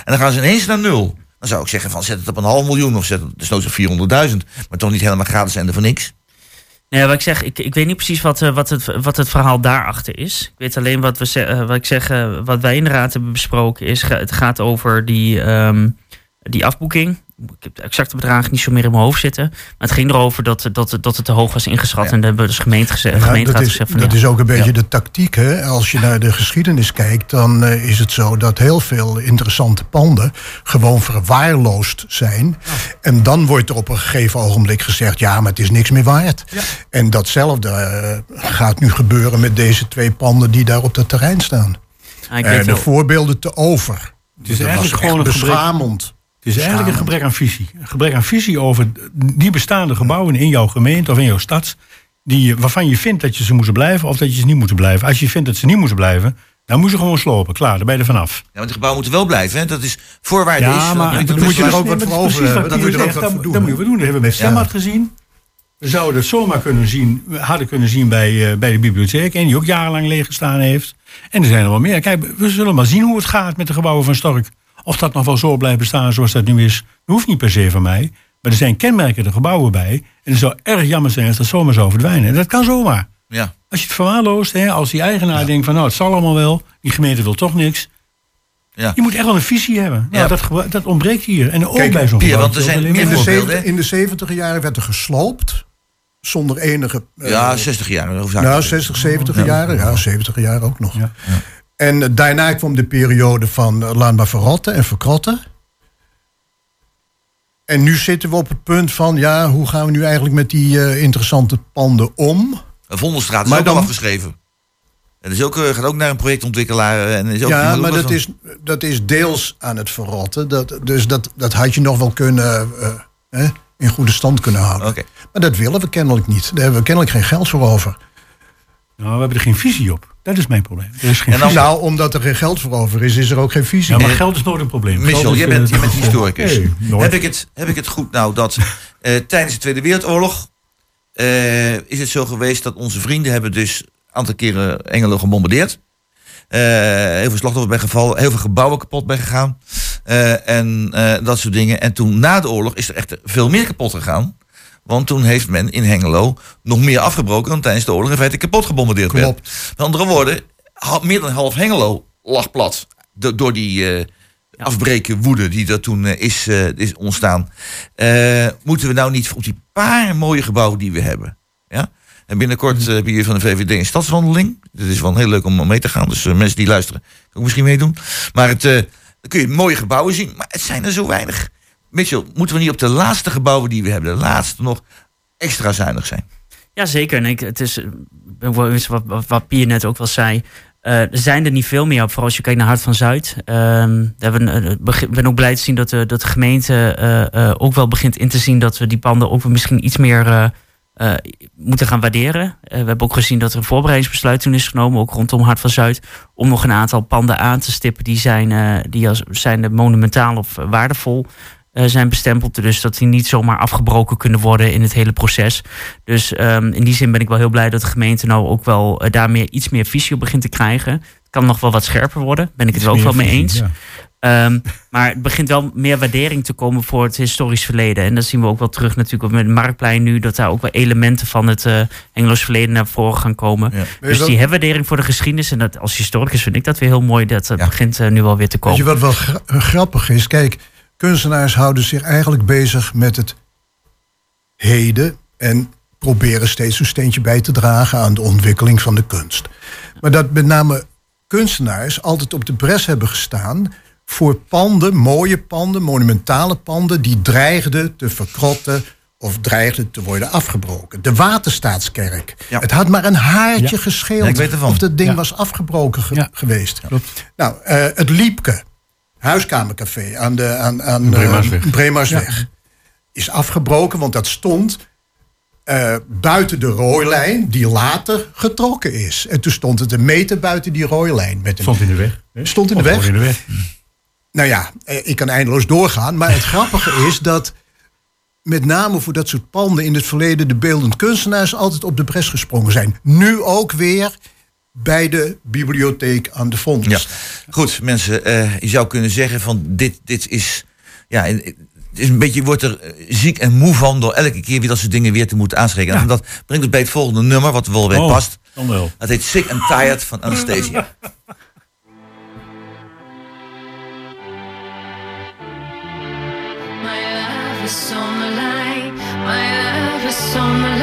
En dan gaan ze ineens naar nul. Dan zou ik zeggen van zet het op een half miljoen of zet het desnoods op 400.000. Maar toch niet helemaal gratis en er voor niks. Nee, wat ik zeg, ik, ik weet niet precies wat, eh, wat, het, wat het verhaal daarachter is. Ik weet alleen wat, we, wat ik zeg, wat wij in de raad hebben besproken is, het gaat over die, ehm, die afboeking. Ik heb de exacte bedragen niet zo meer in mijn hoofd zitten. Maar het ging erover dat, dat, dat het te hoog was ingeschat. Ja. En daar hebben we dus gemeente geze- Ja, gemeenteraad dat is, gezegd van dat ja. is ook een beetje Ja. de tactiek. Hè? Als je naar de geschiedenis kijkt, dan eh, is het zo dat heel veel interessante panden gewoon verwaarloosd zijn. En dan wordt er op een gegeven ogenblik gezegd: ja, maar het is niks meer waard. En datzelfde eh, gaat nu gebeuren met deze twee panden die daar op het terrein staan. Ah, ik Eh, de wel- voorbeelden te over. Het is Dat eigenlijk was gewoon echt een gebrek, beschamend. Het is eigenlijk een gebrek aan visie. Een gebrek aan visie over die bestaande gebouwen in jouw gemeente of in jouw stad. Die, waarvan je vindt dat je ze moeten blijven of dat je ze niet moeten blijven. Als je vindt dat ze niet moeten blijven, dan moet je gewoon slopen. Klaar, daar ben je er vanaf. Ja, want die gebouwen moeten wel blijven. Hè? Dat is voorwaarde Ja, is. maar dat- dan dat- moet je er dat- ook wat voor het over Dan Pier moet je er ook wat dat- voor doen. Dat moet je wat doen. Dat hebben we bij Stemmat gezien. We zouden dat zomaar kunnen zien, we hadden kunnen zien bij, eh, bij de bibliotheek. En die ook jarenlang leeg gestaan heeft. En er zijn er wel meer. Kijk, we zullen maar zien hoe het gaat met de gebouwen van Stork. Of dat nog wel zo blijft bestaan zoals dat nu is. Dat hoeft niet per se van mij. Maar er zijn kenmerkende gebouwen bij. En het zou erg jammer zijn als dat zomaar zou verdwijnen. En dat kan zomaar. Ja. Als je het verwaarloost, hè, als die eigenaar denkt van nou het zal allemaal wel. Die gemeente wil toch niks. Ja. Je moet echt wel een visie hebben. Nou, Ja. dat, dat ontbreekt hier. En ook Kijk, bij zo'n gebouw. want er zijn In de, voorbeelden, zeven- in de 70 jaren werd er gesloopt. Zonder enige. eh, ja, 60 jaar. Nou, 60, 70 jaren. Ja, 70 jaar ook nog. Ja. En eh, daarna kwam de periode van laat maar verrotten en verkrotten. En nu zitten we op het punt van, ja, hoe gaan we nu eigenlijk met die eh, interessante panden om? Een Vondelstraat is Maar ook dan- al afgeschreven. Dat is ook, eh, gaat ook naar een projectontwikkelaar. eh, En is ook, ja, maar dat van- is, dat is deels aan het verrotten. Dat, dus dat, dat had je nog wel kunnen, eh, hè, in goede stand kunnen houden. Oké. Maar dat willen we kennelijk niet. Daar hebben we kennelijk geen geld voor over. Nou, we hebben er geen visie op. Dat is mijn probleem. Er is geen En dan-. Nou, omdat er geen geld voor over is, is er ook geen visie. Ja, maar geld is nooit een probleem. Michel, jij bent, eh, jij bent is- historicus. Nee, heb, ik het, heb ik het goed nou dat eh, tijdens de Tweede Wereldoorlog eh, is het zo geweest dat onze vrienden hebben dus een aantal keren Engelen gebombardeerd. Eh, heel veel slachtoffers bij gevallen, heel veel gebouwen kapot bij gegaan. Eh, en eh, dat soort dingen. En toen na de oorlog is er echt veel meer kapot gegaan. Want toen heeft men in Hengelo nog meer afgebroken dan tijdens de oorlog in feite kapot gebombardeerd werd. Klopt. Met andere woorden, meer dan half Hengelo lag plat. Do- door die eh afbreken woede die er toen eh, is, eh, is ontstaan. Eh, moeten we nou niet op die paar mooie gebouwen die we hebben. Ja? En binnenkort eh, hebben jullie van de VVD een stadswandeling. Dat is wel heel leuk om mee te gaan. Dus mensen die luisteren, kunnen ook misschien meedoen. Maar het, eh, dan kun je mooie gebouwen zien. Maar het zijn er zo weinig. Mitchell, moeten we niet op de laatste gebouwen die we hebben, de laatste nog, extra zuinig zijn? Ja, zeker. En ik, het is eh, wat, wat, Pier net ook wel zei. Eh, zijn er niet veel meer vooral als je kijkt naar Hart van Zuid. Ehm, eh, ik ben ook blij te zien dat de, dat de gemeente ook wel begint in te zien dat we die panden ook misschien iets meer moeten gaan waarderen. We hebben ook gezien dat er een voorbereidingsbesluit toen is genomen, ook rondom Hart van Zuid, om nog een aantal panden aan te stippen die zijn, die als zijn monumentaal of waardevol eh, zijn bestempeld. Dus dat die niet zomaar afgebroken kunnen worden in het hele proces. Dus ehm, in die zin ben ik wel heel blij dat de gemeente nou ook wel eh, daar meer, iets meer visie op begint te krijgen. Het kan nog wel wat scherper worden, ben ik het er ook wel mee visie, eens. ja. Ehm, maar het begint wel meer waardering te komen voor het historisch verleden. En dat zien we ook wel terug natuurlijk met het Marktplein nu. Dat daar ook wel elementen van het eh Engels verleden naar voren gaan komen. Ja. Dus die herwaardering voor de geschiedenis. En dat, als historicus vind ik dat weer heel mooi. Dat het Ja. begint nu wel weer te Weet je komen. wat wel gra- grappig is? Kijk, kunstenaars houden zich eigenlijk bezig met het heden en proberen steeds een steentje bij te dragen aan de ontwikkeling van de kunst. Maar dat met name kunstenaars altijd op de bres hebben gestaan voor panden, mooie panden, monumentale panden, die dreigden te verkrotten of dreigden te worden afgebroken. De Waterstaatskerk. Ja. Het had maar een haartje Ja. gescheeld Ja, of dat ding Ja. was afgebroken ge- Ja. geweest. Klopt. Nou, eh, het Liepke, huiskamercafé aan de aan, aan, eh, Breemarsweg, is afgebroken, want dat stond eh, buiten de rooilijn die later getrokken is. En toen stond het een meter buiten die rooilijn. Met een, Stond in de weg. Stond in de weg? in de weg. nou ja, eh, ik kan eindeloos doorgaan. Maar het grappige is dat met name voor dat soort panden in het verleden de beeldend kunstenaars altijd op de bres gesprongen zijn. Nu ook weer bij de bibliotheek aan de Fonds. Ja. Goed, mensen, eh, je zou kunnen zeggen van dit, dit is. Ja, het is een beetje, je wordt er eh, ziek en moe van door elke keer weer dat soort dingen weer te moeten aanspreken. En dat brengt ons bij het volgende nummer, wat wel bij Oh, past. dan wel. Dat heet Sick and Tired van Anastasia. My love is on the line. My love is on the line.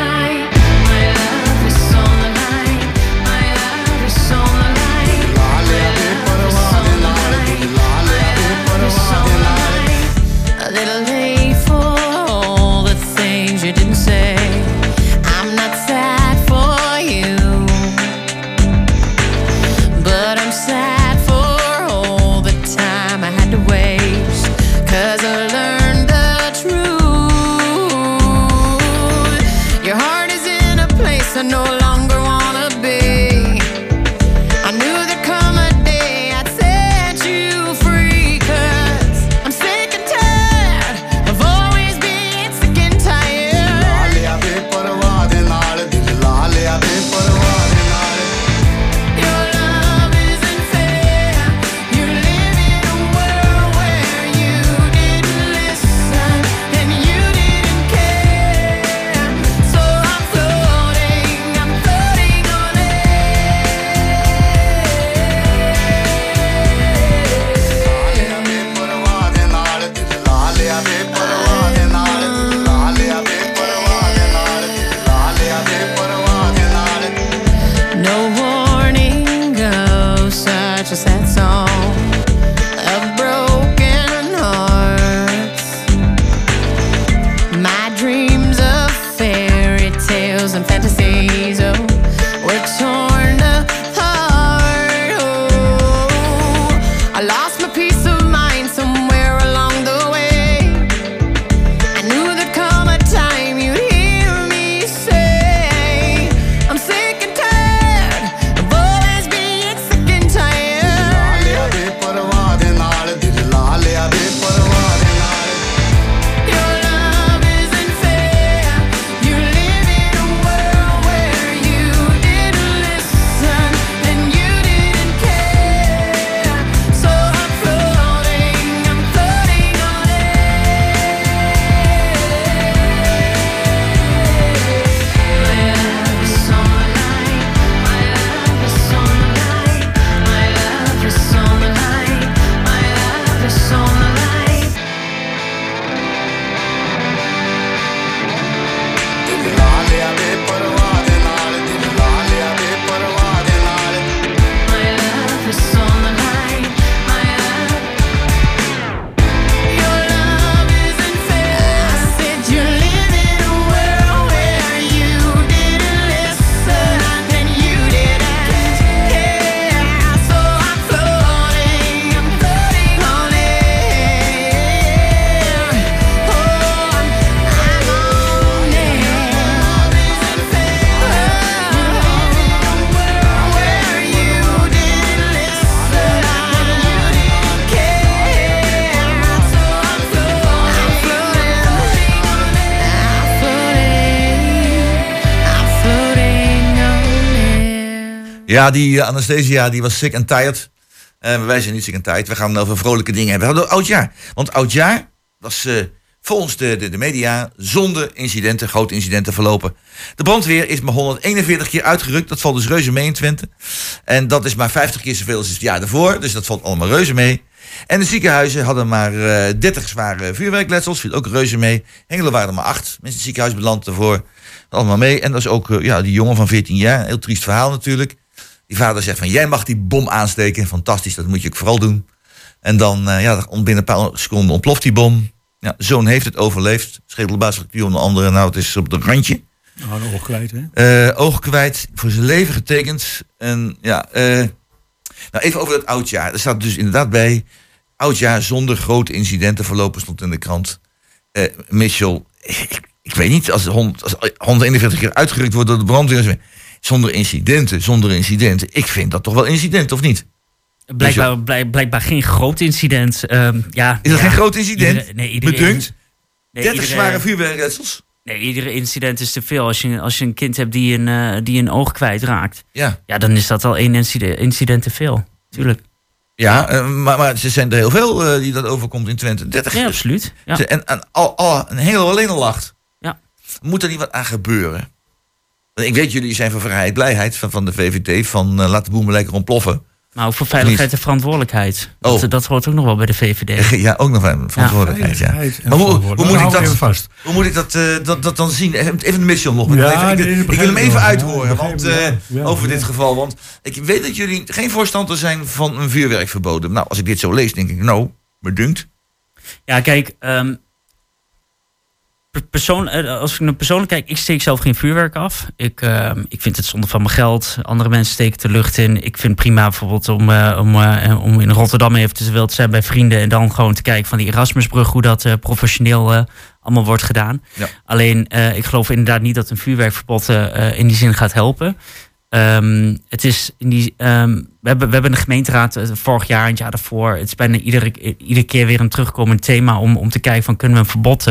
Ja, die eh, Anastasia die was sick and tired. Eh, wij zijn niet sick and tired. We gaan over vrolijke dingen hebben. We hadden oudjaar. Want oudjaar was eh, volgens de, de, de media zonder incidenten, grote incidenten verlopen. De brandweer is maar 141 keer uitgerukt. Dat valt dus reuze mee in Twente. En dat is maar 50 keer zoveel als het jaar daarvoor. Dus dat valt allemaal reuze mee. En de ziekenhuizen hadden maar eh 30 zware vuurwerkletsels. Viel ook reuze mee. Hengelen waren er maar 8. Mensen in het ziekenhuis beland ervoor. Allemaal mee. En dat is ook ja, die jongen van 14 jaar. Heel triest verhaal natuurlijk. Die vader zegt van, jij mag die bom aansteken. Fantastisch, dat moet je ook vooral doen. En dan, eh, ja, binnen een paar seconden ontploft die bom. Ja, zoon heeft het overleefd. Schedelbasfractuur onder andere. Nou, het is op het randje. Nou, oog kwijt, hè? Eh, oog kwijt, voor zijn leven getekend. En ja, eh, nou even over het oudjaar. Er staat dus inderdaad bij, oudjaar zonder grote incidenten verlopen stond in de krant. Eh Mitchell, ik, ik weet niet, als, 100, als 141 keer uitgerukt wordt door de brandweer, zonder incidenten, zonder incidenten. Ik vind dat toch wel incident, of niet? Blijkbaar, blijk- blijkbaar geen groot incident. Ehm, ja, Is dat ja. geen groot incident? Iedere- nee, Bedunkt? Nee, 30 iedere- zware vuurwerkletsels? Nee, iedere incident is te veel. Als je, als je een kind hebt die een, eh, die een oog kwijtraakt, Ja. ja, dan is dat al één incident, incident te veel. Tuurlijk. Ja, eh, maar, maar er zijn er heel veel eh, die dat overkomt in Twente. 30 Ja, absoluut. Ja. En, en al, al, een hele alleen al lacht. Ja. Moet er niet wat aan gebeuren? Ik weet, jullie zijn voor vrijheid, blijheid van, van de VVD. Van eh, laat de boel maar lekker ontploffen. Maar ook voor veiligheid en verantwoordelijkheid. Oh. Dat, dat hoort ook nog wel bij de VVD. Ja, ook nog een verantwoordelijkheid. Ja. Maar hoe, hoe, moet ik dat, vast. hoe moet ik dat, eh, dat, dat dan zien? Even de mission nog. Ik, Ja, wil even- ik, wil hem even wel. uithoren Ja, want, eh, wel. Ja, over ja. dit geval. Want ik weet dat jullie geen voorstander zijn van een vuurwerkverboden. Nou, als ik dit zo lees, denk ik, nou, me dunkt. Ja, kijk, ehm, persoon, eh, als ik naar persoonlijk kijk, ik steek zelf geen vuurwerk af. Ik, ehm, ik vind het zonde van mijn geld. Andere mensen steken de lucht in. Ik vind het prima bijvoorbeeld om, eh, om, eh, om in Rotterdam eventueel te zijn bij vrienden en dan gewoon te kijken van die Erasmusbrug, hoe dat professioneel allemaal wordt gedaan. Ja. Alleen, ik geloof inderdaad niet dat een vuurwerkverbod in die zin gaat helpen. Ehm, het is in die, ehm, we, hebben, we hebben een gemeenteraad vorig jaar en het jaar daarvoor. Het is bijna iedere, iedere keer weer een terugkomend thema om, om te kijken van kunnen we een verbod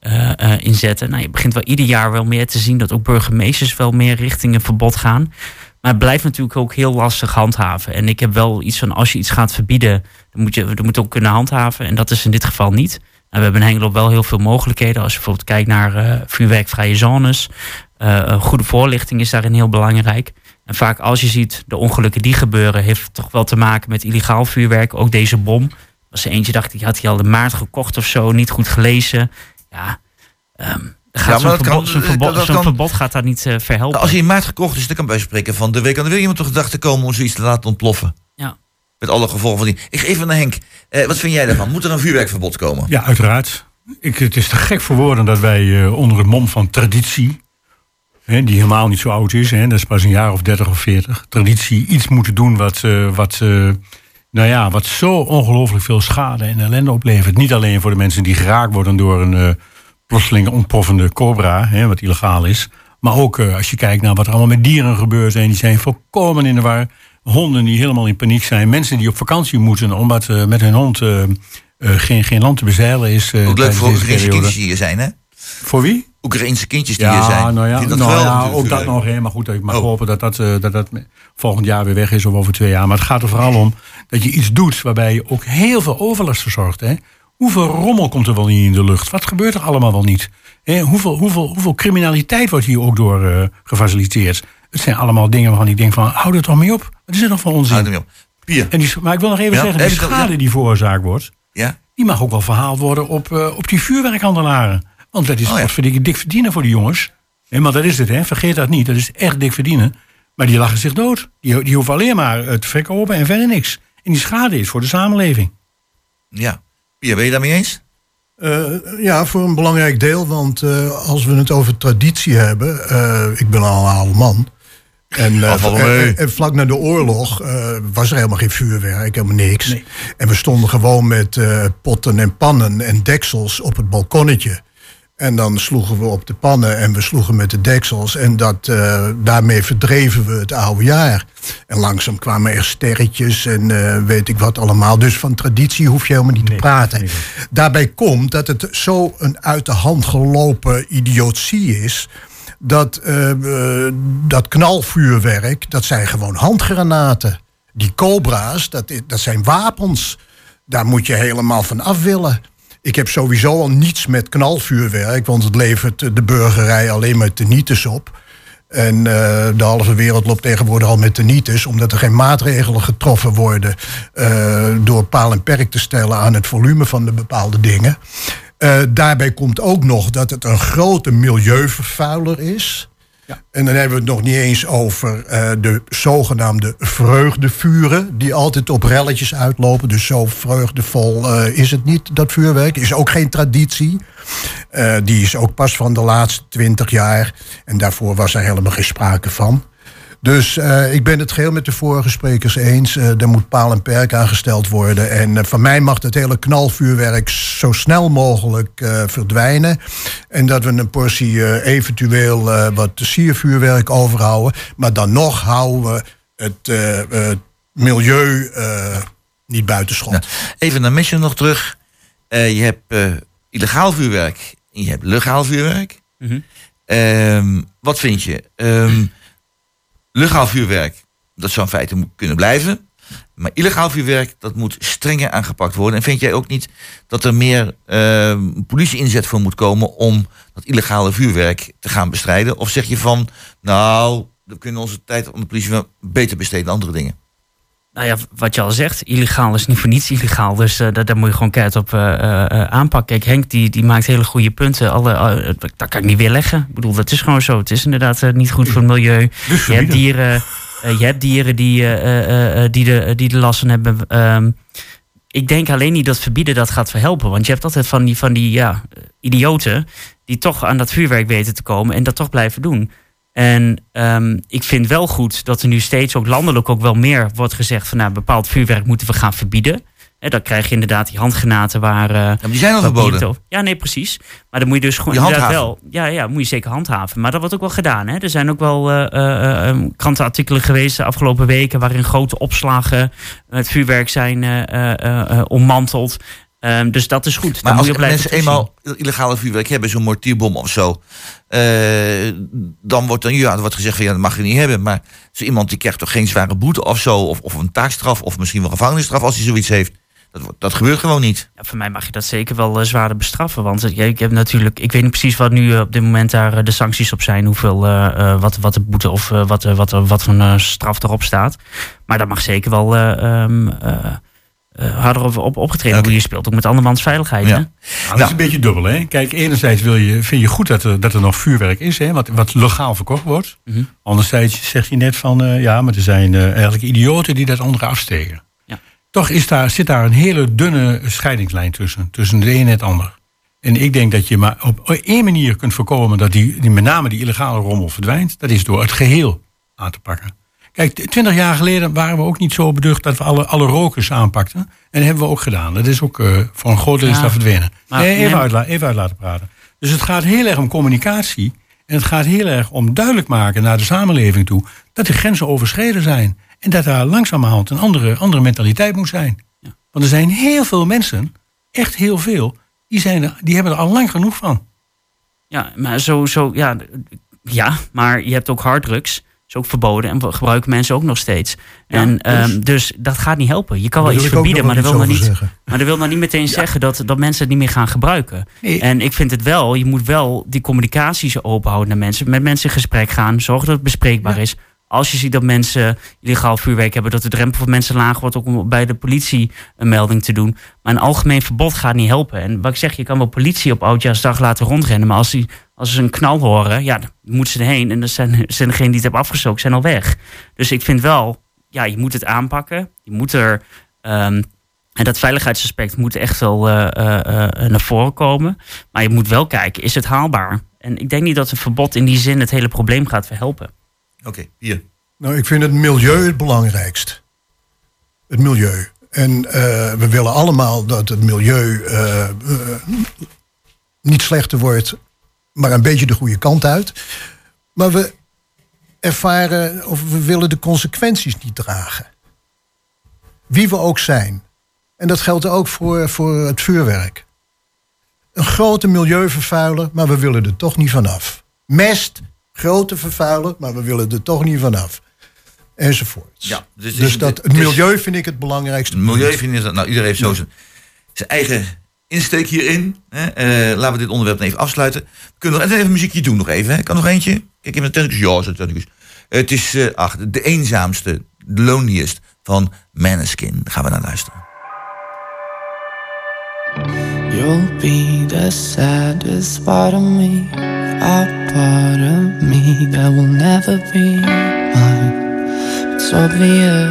eh, eh, inzetten. Nou, je begint wel ieder jaar wel meer te zien dat ook burgemeesters wel meer richting een verbod gaan. Maar het blijft natuurlijk ook heel lastig handhaven. En ik heb wel iets van als je iets gaat verbieden, dan moet je dan moet ook kunnen handhaven. En dat is in dit geval niet. Nou, we hebben in Hengelo wel heel veel mogelijkheden. Als je bijvoorbeeld kijkt naar eh, vuurwerkvrije zones. Goede voorlichting is daarin heel belangrijk. En vaak als je ziet de ongelukken die gebeuren, heeft het toch wel te maken met illegaal vuurwerk. Ook deze bom. Was er eentje, dacht die had hij al in maart gekocht of zo, niet goed gelezen. Ja, ehm, gaat maar zo'n verbod, verbod, dat zo'n kan- verbod gaat daar niet eh, verhelpen. Nou, als hij in maart gekocht is, dan kan bij spreken van de week. Dan wil iemand toch gedacht te komen om zoiets te laten ontploffen. Ja. Met alle gevolgen van die. Ik geef even naar Henk. Eh, wat vind jij daarvan? Moet er een vuurwerkverbod komen? Ja, uiteraard. Ik, het is te gek voor woorden dat wij eh, onder het mom van traditie, hè, die helemaal niet zo oud is, hè, dat is pas een jaar of 30 of 40, traditie iets moeten doen wat, eh, wat, eh, nou ja, wat zo ongelooflijk veel schade en ellende oplevert. Niet alleen voor de mensen die geraakt worden door een eh, plotseling ontploffende cobra, hè, wat illegaal is, maar ook eh, als je kijkt naar wat er allemaal met dieren gebeurt en die zijn volkomen in de war. Honden die helemaal in paniek zijn, mensen die op vakantie moeten omdat eh, met hun hond geen, geen land te bezeilen is. Ook leuk voor kindjes die hier zijn, hè? Voor wie? Oekraïnse kindjes die hier zijn. nou ja, dat nou geweldig ja ook dat nog. Hè, maar goed, ik mag Oh. hopen dat dat, eh, dat dat volgend jaar weer weg is of over twee jaar. Maar het gaat er vooral om dat je iets doet waarbij je ook heel veel overlast verzorgt. Hè. Hoeveel rommel komt er wel niet in de lucht? Wat gebeurt er allemaal wel niet? Hè, hoeveel, hoeveel, hoeveel criminaliteit wordt hier ook door eh, gefaciliteerd? Het zijn allemaal dingen waarvan ik denk van, hou er toch mee op. Wat is er nog voor onzin? Houd er mee op. Pier. En die, maar ik wil nog even Ja, zeggen, die schade die veroorzaakt wordt... Ja? die mag ook wel verhaald worden op, eh, op die vuurwerkhandelaren. Want dat is Oh ja. dik verdienen voor die jongens. Nee, maar dat is het, hè. vergeet dat niet. Dat is echt dik verdienen. Maar die lachen zich dood. Die, die hoeven alleen maar eh, te verkopen en verder niks. En die schade is voor de samenleving. Ja. Pier, ben je daarmee eens? Eh, ja, voor een belangrijk deel. Want eh, als we het over traditie hebben. eh, ik ben al een oude man. En, en- en vlak na de oorlog eh, was er helemaal geen vuurwerk, helemaal niks. En we stonden gewoon met eh, potten en pannen en deksels op het balkonnetje. En dan sloegen we op de pannen en we sloegen met de deksels. En dat, eh, daarmee verdreven we het oude jaar. En langzaam kwamen er sterretjes en eh, weet ik wat allemaal. Dus van traditie hoef je helemaal niet te praten. Daarbij komt dat het zo een uit de hand gelopen idiotie is dat, eh, dat knalvuurwerk, dat zijn gewoon handgranaten. Die cobra's, dat, dat zijn wapens. Daar moet je helemaal van af willen. Ik heb sowieso al niets met knalvuurwerk, want het levert de burgerij alleen maar tenieters op. En eh, de halve wereld loopt tegenwoordig al met tenieters, omdat er geen maatregelen getroffen worden eh, door paal en perk te stellen aan het volume van de bepaalde dingen. Eh, daarbij komt ook nog dat het een grote milieuvervuiler is. En dan hebben we het nog niet eens over eh, de zogenaamde vreugdevuren, die altijd op relletjes uitlopen. Dus zo vreugdevol eh, is het niet, dat vuurwerk. Is ook geen traditie. Eh, die is ook pas van de laatste twintig jaar. En daarvoor was er helemaal geen sprake van. Dus eh, ik ben het geheel met de vorige sprekers eens. Eh, er moet paal en perk aangesteld worden. En eh, van mij mag het hele knalvuurwerk zo snel mogelijk eh, verdwijnen. En dat we een portie eh, eventueel eh, wat siervuurwerk overhouden. Maar dan nog houden we het eh, eh, milieu eh, niet buitenschot. Even naar Mission nog terug. Eh, je hebt eh, illegaal vuurwerk en je hebt legaal vuurwerk. Mhm. Ehm, wat vind je? Ehm, legaal vuurwerk, dat zou in feite kunnen blijven. Maar illegaal vuurwerk, dat moet strenger aangepakt worden. En vind jij ook niet dat er meer ehm, politie-inzet voor moet komen om dat illegale vuurwerk te gaan bestrijden? Of zeg je van, nou, we kunnen onze tijd om de politie beter besteden aan andere dingen? Nou ja, wat je al zegt, illegaal is niet voor niets illegaal. Dus eh, daar, daar moet je gewoon keihard op eh, eh, aanpakken. Kijk, Henk die, die maakt hele goede punten. Alle, dat kan ik niet weerleggen. Ik bedoel, dat is gewoon zo. Het is inderdaad niet goed voor het milieu. je hebt dieren, je hebt dieren die, die, de, die de last van hebben. Ehm, ik denk alleen niet dat verbieden dat gaat verhelpen. Want je hebt altijd van die, van die ja, idioten die toch aan dat vuurwerk weten te komen en dat toch blijven doen. En ehm, ik vind wel goed dat er nu steeds ook landelijk ook wel meer wordt gezegd van nou, bepaald vuurwerk moeten we gaan verbieden. Hè, dan krijg je inderdaad die handgranaten waar. eh, die zijn al verboden. Ja, nee, precies. Maar dan moet je dus gewoon inderdaad wel. Ja, ja, moet je zeker handhaven. Maar dat wordt ook wel gedaan. Hè? Er zijn ook wel eh, eh, eh, krantenartikelen geweest de afgelopen weken waarin grote opslagen met vuurwerk zijn ommanteld. Ehm, dus dat is goed. Maar moet als mensen eenmaal illegale vuurwerk hebben, zo'n mortierbom of zo, eh, dan wordt dan ja, er wordt gezegd van ja, dat mag je niet hebben. Maar zo iemand die krijgt toch geen zware boete of zo, of, of een taakstraf, of misschien wel gevangenisstraf als hij zoiets heeft. Dat, dat gebeurt gewoon niet. Ja, voor mij mag je dat zeker wel eh, zwaarder bestraffen. Want eh, ik heb natuurlijk, ik weet niet precies wat nu op dit moment daar de sancties op zijn. Hoeveel, wat, wat de boete of wat, wat, wat voor een straf erop staat. Maar daar mag zeker wel eh, eh, harder op, op opgetreden worden. Je speelt ook met andermans veiligheid. Hè? Nou, dat is een beetje dubbel. Hè? Kijk, enerzijds wil je, vind je goed dat er, dat er nog vuurwerk is, hè, wat, wat legaal verkocht wordt. Mhm. Anderzijds zeg je net van, eh, ja, maar er zijn eh, eigenlijk idioten die dat andere afsteken. Ja. Toch is daar, zit daar een hele dunne scheidingslijn tussen, tussen de een en het ander. En ik denk dat je maar op één manier kunt voorkomen dat die, die met name die illegale rommel verdwijnt. Dat is door het geheel aan te pakken. Kijk, twintig jaar geleden waren we ook niet zo beducht dat we alle, alle rokers aanpakten. En dat hebben we ook gedaan. Dat is ook eh, voor een groot deel is Ja. dat verdwenen. Maar- nee, even, nee. uit, even uit laten praten. Dus het gaat heel erg om communicatie. En het gaat heel erg om duidelijk maken naar de samenleving toe... dat de grenzen overschreden zijn. En dat daar langzamerhand een andere, andere mentaliteit moet zijn. Want er zijn heel veel mensen, echt heel veel... die, zijn er, die hebben er al lang genoeg van. Ja, maar zo, zo ja, ja, maar je hebt ook harddrugs. Is ook verboden en gebruiken mensen ook nog steeds. en, dus- ehm, dus dat gaat niet helpen. Je kan wel iets verbieden, maar dat wil nog niet, zeggen. maar dat wil nog niet meteen zeggen dat, dat mensen het niet meer gaan gebruiken. Nee. En ik vind het wel, je moet wel die communicatie zo open houden naar mensen. Met mensen in gesprek gaan, zorgen dat het bespreekbaar is. Als je ziet dat mensen illegaal vuurwerk hebben, dat de drempel voor mensen laag wordt om bij de politie een melding te doen. Maar een algemeen verbod gaat niet helpen. En wat ik zeg, je kan wel politie op oudjaarsdag laten rondrennen, maar als, die, als ze een knal horen, ja, dan moeten ze erheen. En dan zijn, zijn degenen die het hebben afgestoken, zijn al weg. Dus ik vind wel, ja, je moet het aanpakken. Je moet er. ehm, en dat veiligheidsaspect moet echt wel eh, eh, eh, naar voren komen. Maar je moet wel kijken, is het haalbaar? En ik denk niet dat een verbod in die zin het hele probleem gaat verhelpen. Oké, hier. Nou, ik vind het milieu het belangrijkst. Het milieu. En eh, we willen allemaal dat het milieu eh, eh, niet slechter wordt, maar een beetje de goede kant uit. Maar we ervaren of we willen de consequenties niet dragen. Wie we ook zijn. En dat geldt ook voor, voor het vuurwerk. Een grote milieuvervuiler, maar we willen er toch niet vanaf. Mest grote vervuiler, maar we willen er toch niet vanaf. Enzovoorts. Ja, dus- dus dat, het milieu vind ik het belangrijkste. Het milieu vind je dat, nou iedereen heeft zo zijn, zijn eigen insteek hierin. Hè? Eh, laten we dit onderwerp even afsluiten. We kunnen nog even een muziekje doen nog even. Hè? Kan nog eentje? Kijk even naar technicus. Ja, zo technicus. Het is eh, ach, de eenzaamste, de loneliest van Maneskin. Gaan we naar luisteren. You'll be the saddest part of me, a part of me that will never be mine. It's obvious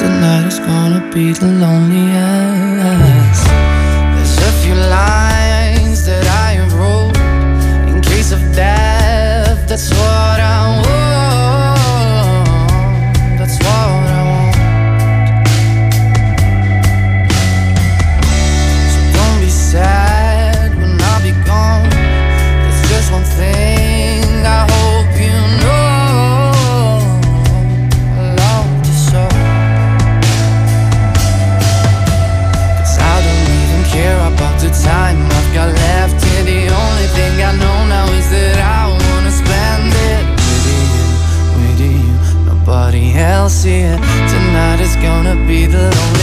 tonight is gonna be the loneliest. There's a few lines that I wrote in case of death. That's what else here. Tonight is gonna be the loneliest.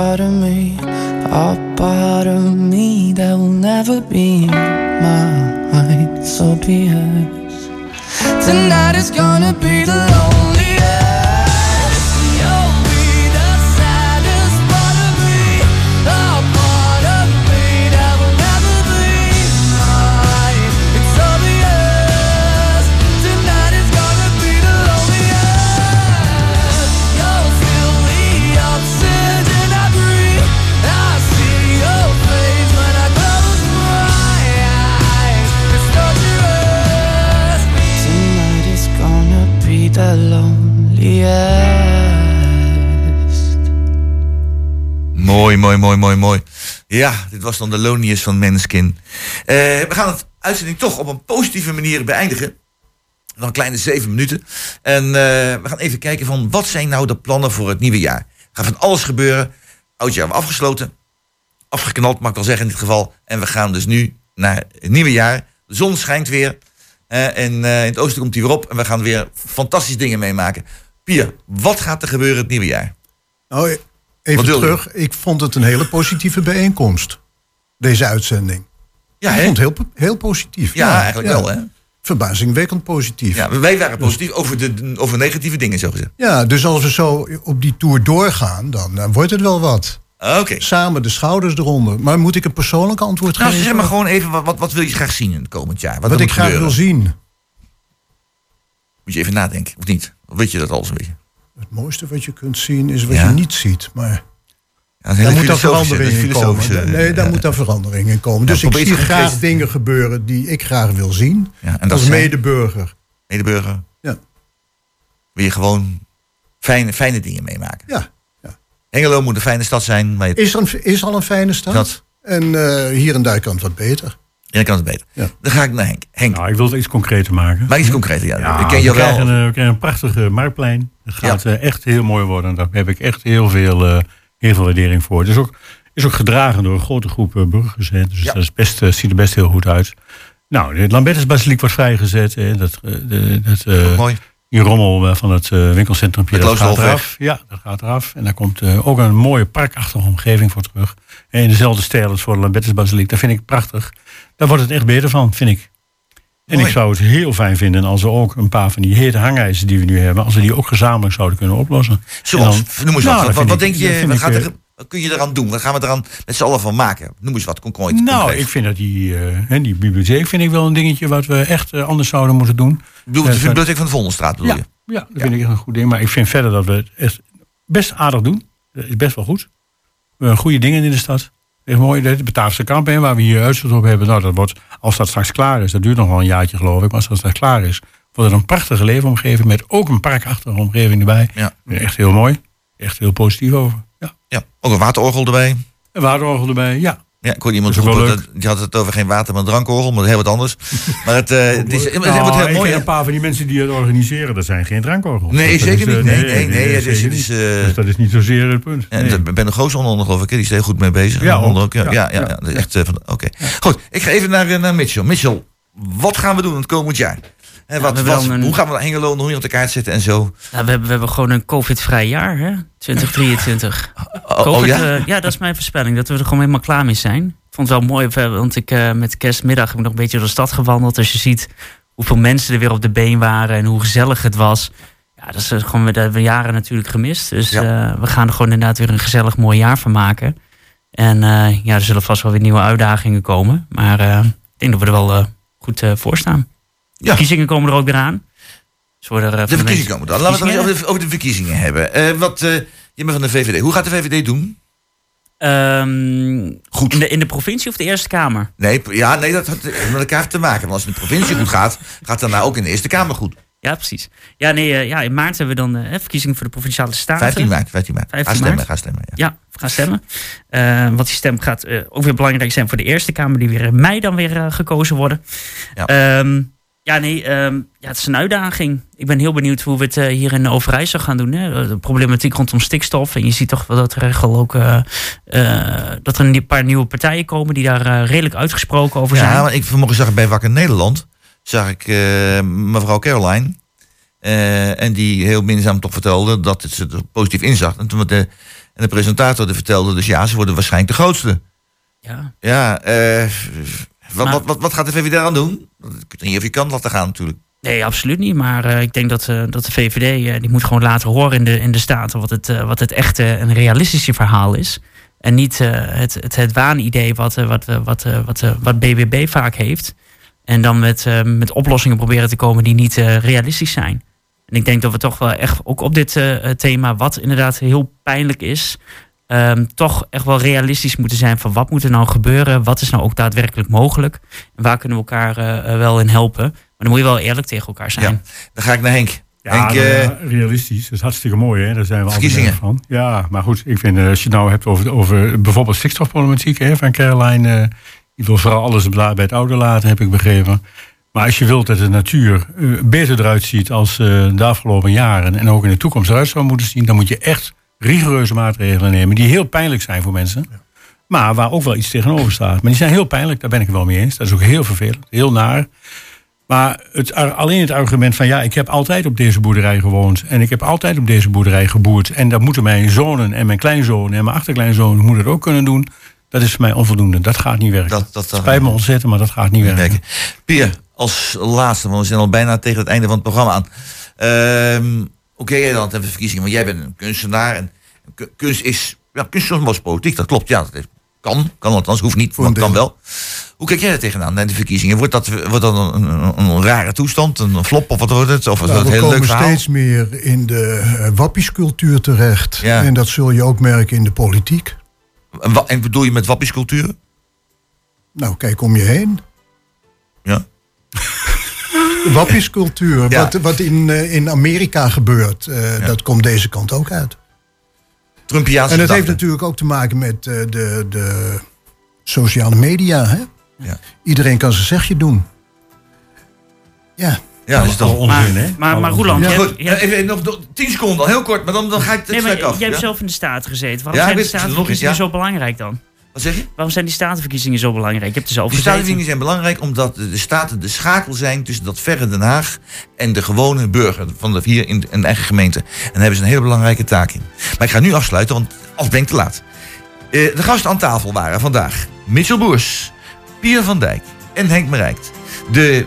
Part of me, the loneliest. Mooi, mooi, mooi, mooi, mooi. Ja, dit was dan de loneliest van Maneskin. Eh we gaan het uitzending toch op een positieve manier beëindigen. Nog een kleine zeven minuten. En eh, we gaan even kijken van wat zijn nou de plannen voor het nieuwe jaar. Gaat van alles gebeuren. Oud jaar hebben we afgesloten. Afgeknald, mag ik wel zeggen in dit geval. En we gaan dus nu naar het nieuwe jaar. De zon schijnt weer. En eh, in het oosten komt hij weer op. En we gaan weer fantastische dingen meemaken. Pia, wat gaat er gebeuren het nieuwe jaar? Nou, Wat even je? terug. Ik vond het een hele positieve bijeenkomst. Deze uitzending. Ja, ik vond het heel, heel positief. Ja, eigenlijk wel, hè? Verbazingwekkend positief. Ja, wij waren positief over, de, over negatieve dingen, zo gezegd. Ja, dus als we zo op die tour doorgaan, dan wordt het wel wat. Oké. Samen de schouders eronder. Maar moet ik een persoonlijk antwoord Nou, geven? zeg maar gewoon even, wat, wat, wat wil je graag zien in het komend jaar? Wat, ik graag wil zien. Moet je even nadenken, of niet? Of weet je dat alles een beetje? Het mooiste wat je kunt zien is wat Ja? je niet ziet. Maar een daar moet filosofische- verandering in komen. Nee, daar ja. moet daar verandering in komen. Ja, Dus ik zie graag dingen gebeuren die ik graag wil zien. Ja, en dat als zijn- medeburger. Medeburger. Ja. Wil je gewoon fijne, fijne dingen meemaken. Ja, Hengelo moet een fijne stad zijn. Maar je, Is, er een, is al een fijne stad. Dat. En eh, hier en daar kan het wat beter. Ja, dan kan het beter. Dan ga ik naar Henk. Henk. Nou, ik wil het iets concreter maken. Maar iets concreter, ja. Ja, ik ken we, jou wel. krijgen, een, we krijgen een prachtige marktplein. Het gaat eh, echt heel mooi worden. Daar heb ik echt heel veel, eh, heel veel waardering voor. Het is ook, is ook gedragen door een grote groep eh, burgers. Hè. Dus dat is best, eh, ziet er best heel goed uit. Nou, de Lambertusbasiliek wordt vrijgezet. Hè. Dat, eh, de, dat, eh, mooi. Die rommel eh, van het eh, winkelcentrum, De dat gaat eraf. Ja, dat gaat eraf. En daar komt eh, ook een mooie parkachtige omgeving voor terug. En in dezelfde stijl als voor de Lambertusbasiliek. Dat vind ik prachtig. Daar wordt het echt beter van, vind ik. En Mooi. ik zou het heel fijn vinden als we ook een paar van die hete hangijzers die we nu hebben, als we die ook gezamenlijk zouden kunnen oplossen. Zoals, En dan- noem eens Nou, wat. Wat, vind wat ik- denk je, wat, gaat er, wat kun je eraan doen? Wat gaan we eraan met z'n allen van maken? Noem eens wat concreet. Nou, concreet. ik vind dat die, eh, die bibliotheek vind ik wel een dingetje wat we echt eh, anders zouden moeten doen. Bedoel, Eh, de bibliotheek van de Vondelstraat bedoel ja, je? Ja, dat vind ik echt een goed ding. Maar ik vind verder dat we het echt best aardig doen. Dat is best wel goed. We hebben goede dingen in de stad. Echt mooi. De Bataafse kamp, hè, waar we hier uitzicht op hebben. Nou, dat wordt, als dat straks klaar is, dat duurt nog wel een jaartje geloof ik. Maar als dat straks klaar is, wordt het een prachtige leefomgeving. Met ook een parkachtige omgeving erbij. Ja. Echt heel mooi. Echt heel positief over. Ja. Ja, ook een waterorgel erbij. Een waterorgel erbij, ja. Ja, ik hoorde iemand roepen, dat, die had het over geen water, maar een drankorgel, maar heel wat anders. Maar het, eh, het is, het Nou, wordt heel mooi. een paar van die mensen die het organiseren, dat zijn geen drankorgels. Nee, Dat zeker is, eh, niet. Nee, nee, nee, eh, dus dat is niet zozeer het punt. En Nee. Ben de Goos onder, geloof ik, die is er heel goed mee bezig. Ja, Onder ook. ja, ja, Ja, echt, van- Oké. Goed, ik ga even naar, naar Mitchell. Mitchell, wat gaan we doen het komend jaar? Wat, een- Hoe gaan we Hengelo nog meer op de kaart zetten en zo? Nou, we, hebben, we hebben gewoon een COVID-vrij jaar, hè? 2023. Oh, COVID, ja? eh, ja, dat is mijn voorspelling. Dat we er gewoon helemaal klaar mee zijn. Ik vond het wel mooi, want ik eh, met kerstmiddag heb ik nog een beetje door de stad gewandeld. Als je ziet hoeveel mensen er weer op de been waren en hoe gezellig het was. Ja, dat is eh, gewoon, dat hebben we jaren natuurlijk gemist. Dus we gaan er gewoon inderdaad weer een gezellig mooi jaar van maken. En ja, er zullen vast wel weer nieuwe uitdagingen komen. Maar ik denk dat we er wel goed voor staan. De verkiezingen komen er ook weer aan. Dus worden er, eh, De verkiezingen komen dan. Laten we het over de, over de verkiezingen hebben. Eh, wat, eh, je bent van de VVD. Hoe gaat de VVD doen? goed. In de, in de provincie of de Eerste Kamer? Nee, ja, nee, dat had met elkaar te maken. Want als het in de provincie goed gaat, gaat het daarna ook in de Eerste Kamer goed. Ja, precies. Ja, nee, ja, in maart hebben we dan verkiezingen voor de provinciale staten. 15 maart, 15 maart. 15 ga stemmen, maart. ga stemmen. Ja. Ja, gaan stemmen. Eh, want die stem gaat ook weer belangrijk zijn voor de Eerste Kamer, die weer in mei dan weer gekozen worden. Ja. Ehm, ja, nee, ehm, ja, het is een uitdaging. Ik ben heel benieuwd hoe we het eh, hier in Overijssel gaan doen. Hè? De problematiek rondom stikstof. En je ziet toch wel dat er wel ook eh, eh, dat er een paar nieuwe partijen komen die daar eh, redelijk uitgesproken over zijn. Ja, maar ik vanmorgen zag ik bij Wakker Nederland, zag ik eh, mevrouw Caroline. eh, en die heel minzaam toch vertelde dat het ze er positief inzag. En toen de, en de presentator de vertelde dus ja, ze worden waarschijnlijk de grootste. Ja. Ja, eh, wat, Maar- wat, wat, wat gaat de VVD aan doen? Dat weet niet of je kan laten gaan natuurlijk. Nee, absoluut niet. Maar eh, ik denk dat, eh, dat de VVD eh, die moet gewoon laten horen in de, in de Staten wat het, wat het echte en realistische verhaal is. En niet het, het, het waanidee wat, wat, wat, wat, wat BBB vaak heeft. En dan met, met oplossingen proberen te komen die niet realistisch zijn. En ik denk dat we toch wel echt ook op dit thema, wat inderdaad heel pijnlijk is, ehm, toch echt wel realistisch moeten zijn van wat moet er nou gebeuren, wat is nou ook daadwerkelijk mogelijk en waar kunnen we elkaar eh, eh, wel in helpen. Maar dan moet je wel eerlijk tegen elkaar zijn. Dan ga ik naar Henk. Ja, Henk, nou eh, ja, realistisch. Dat is hartstikke mooi, hè? Daar zijn we altijd van. Ja, maar goed, ik vind, eh, als je het nou hebt over, over bijvoorbeeld stikstofproblematiek hè, van Caroline. die wil vooral alles bij het oude laten, heb ik begrepen. Maar als je wilt dat de natuur beter eruit ziet als eh, de afgelopen jaren... en ook in de toekomst eruit zou moeten zien... dan moet je echt rigoureuze maatregelen nemen... die heel pijnlijk zijn voor mensen. Maar waar ook wel iets tegenover staat. Maar die zijn heel pijnlijk, daar ben ik het wel mee eens. Dat is ook heel vervelend, heel naar. Maar het, alleen het argument van ja, ik heb altijd op deze boerderij gewoond. En ik heb altijd op deze boerderij geboerd. En dat moeten mijn zonen en mijn kleinzonen en mijn achterkleinzonen moeten ook kunnen doen. Dat is voor mij onvoldoende. Dat gaat niet werken. Dat, dat, Spijt me ontzettend, maar dat gaat niet werken. Pier, als laatste, want we zijn al bijna tegen het einde van het programma aan. Ehm Oké, jij dan de verkiezingen, want jij bent een kunstenaar. En ku- kunst is, ja, kunst is politiek, dat klopt. Ja, dat is- kan, kan althans, hoeft niet, maar kan wel. Hoe kijk jij er tegenaan, naar de verkiezingen? Wordt dat, wordt dat een, een, een rare toestand, een flop of wat wordt het? Of is Nou, dat we heel leuk komen verhaal? steeds meer in de uh, wappiescultuur terecht. Ja. En dat zul je ook merken in de politiek. En, wa- en bedoel je met wappiescultuur? Nou, kijk om je heen. Wappiescultuur, Ja. wat, wat in, eh, in Amerika gebeurt, eh, dat komt deze kant ook uit. Trumpiaanse En dat heeft natuurlijk ook te maken met eh, de, de sociale media. Hè? Ja. Iedereen kan zijn zegje doen. Ja. Ja, dat is toch onzin, hè? Maar, maar Roeland, Ja, je goed. hebt- je hebt- Even nog 10 seconden, al heel kort, maar dan, dan ga ik het Nee, maar stuk af. jij hebt zelf in de Staten gezeten. Waarom Ja, zijn de nog ja. zo belangrijk dan? Wat zeg je? Waarom zijn die statenverkiezingen zo belangrijk? Zelf Die gezeten. statenverkiezingen zijn belangrijk omdat de staten de schakel zijn tussen dat verre Den Haag en de gewone burger van de, hier in, de eigen gemeente. En daar hebben ze een hele belangrijke taak in. Maar ik ga nu afsluiten, want als ben ik te laat. Eh, de gasten aan tafel waren vandaag Mitchell Boers, Pier van Dijk en Henk Merijkt. De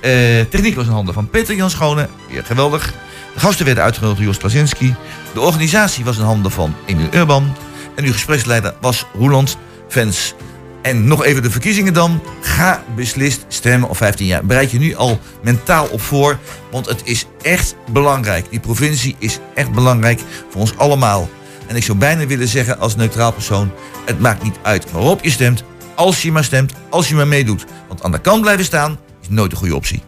eh, techniek was in handen van Peter Jan Schone, weer geweldig. De gasten werden uitgenodigd door Jos Klasinski. De organisatie was in handen van Emil Urban. En uw gespreksleider was Roeland Vens. En nog even de verkiezingen dan. Ga beslist stemmen op 15 jaar. Bereid je nu al mentaal op voor. Want het is echt belangrijk. Die provincie is echt belangrijk voor ons allemaal. En ik zou bijna willen zeggen als neutraal persoon... het maakt niet uit waarop je stemt. Als je maar stemt, als je maar meedoet. Want aan de kant blijven staan is nooit een goede optie.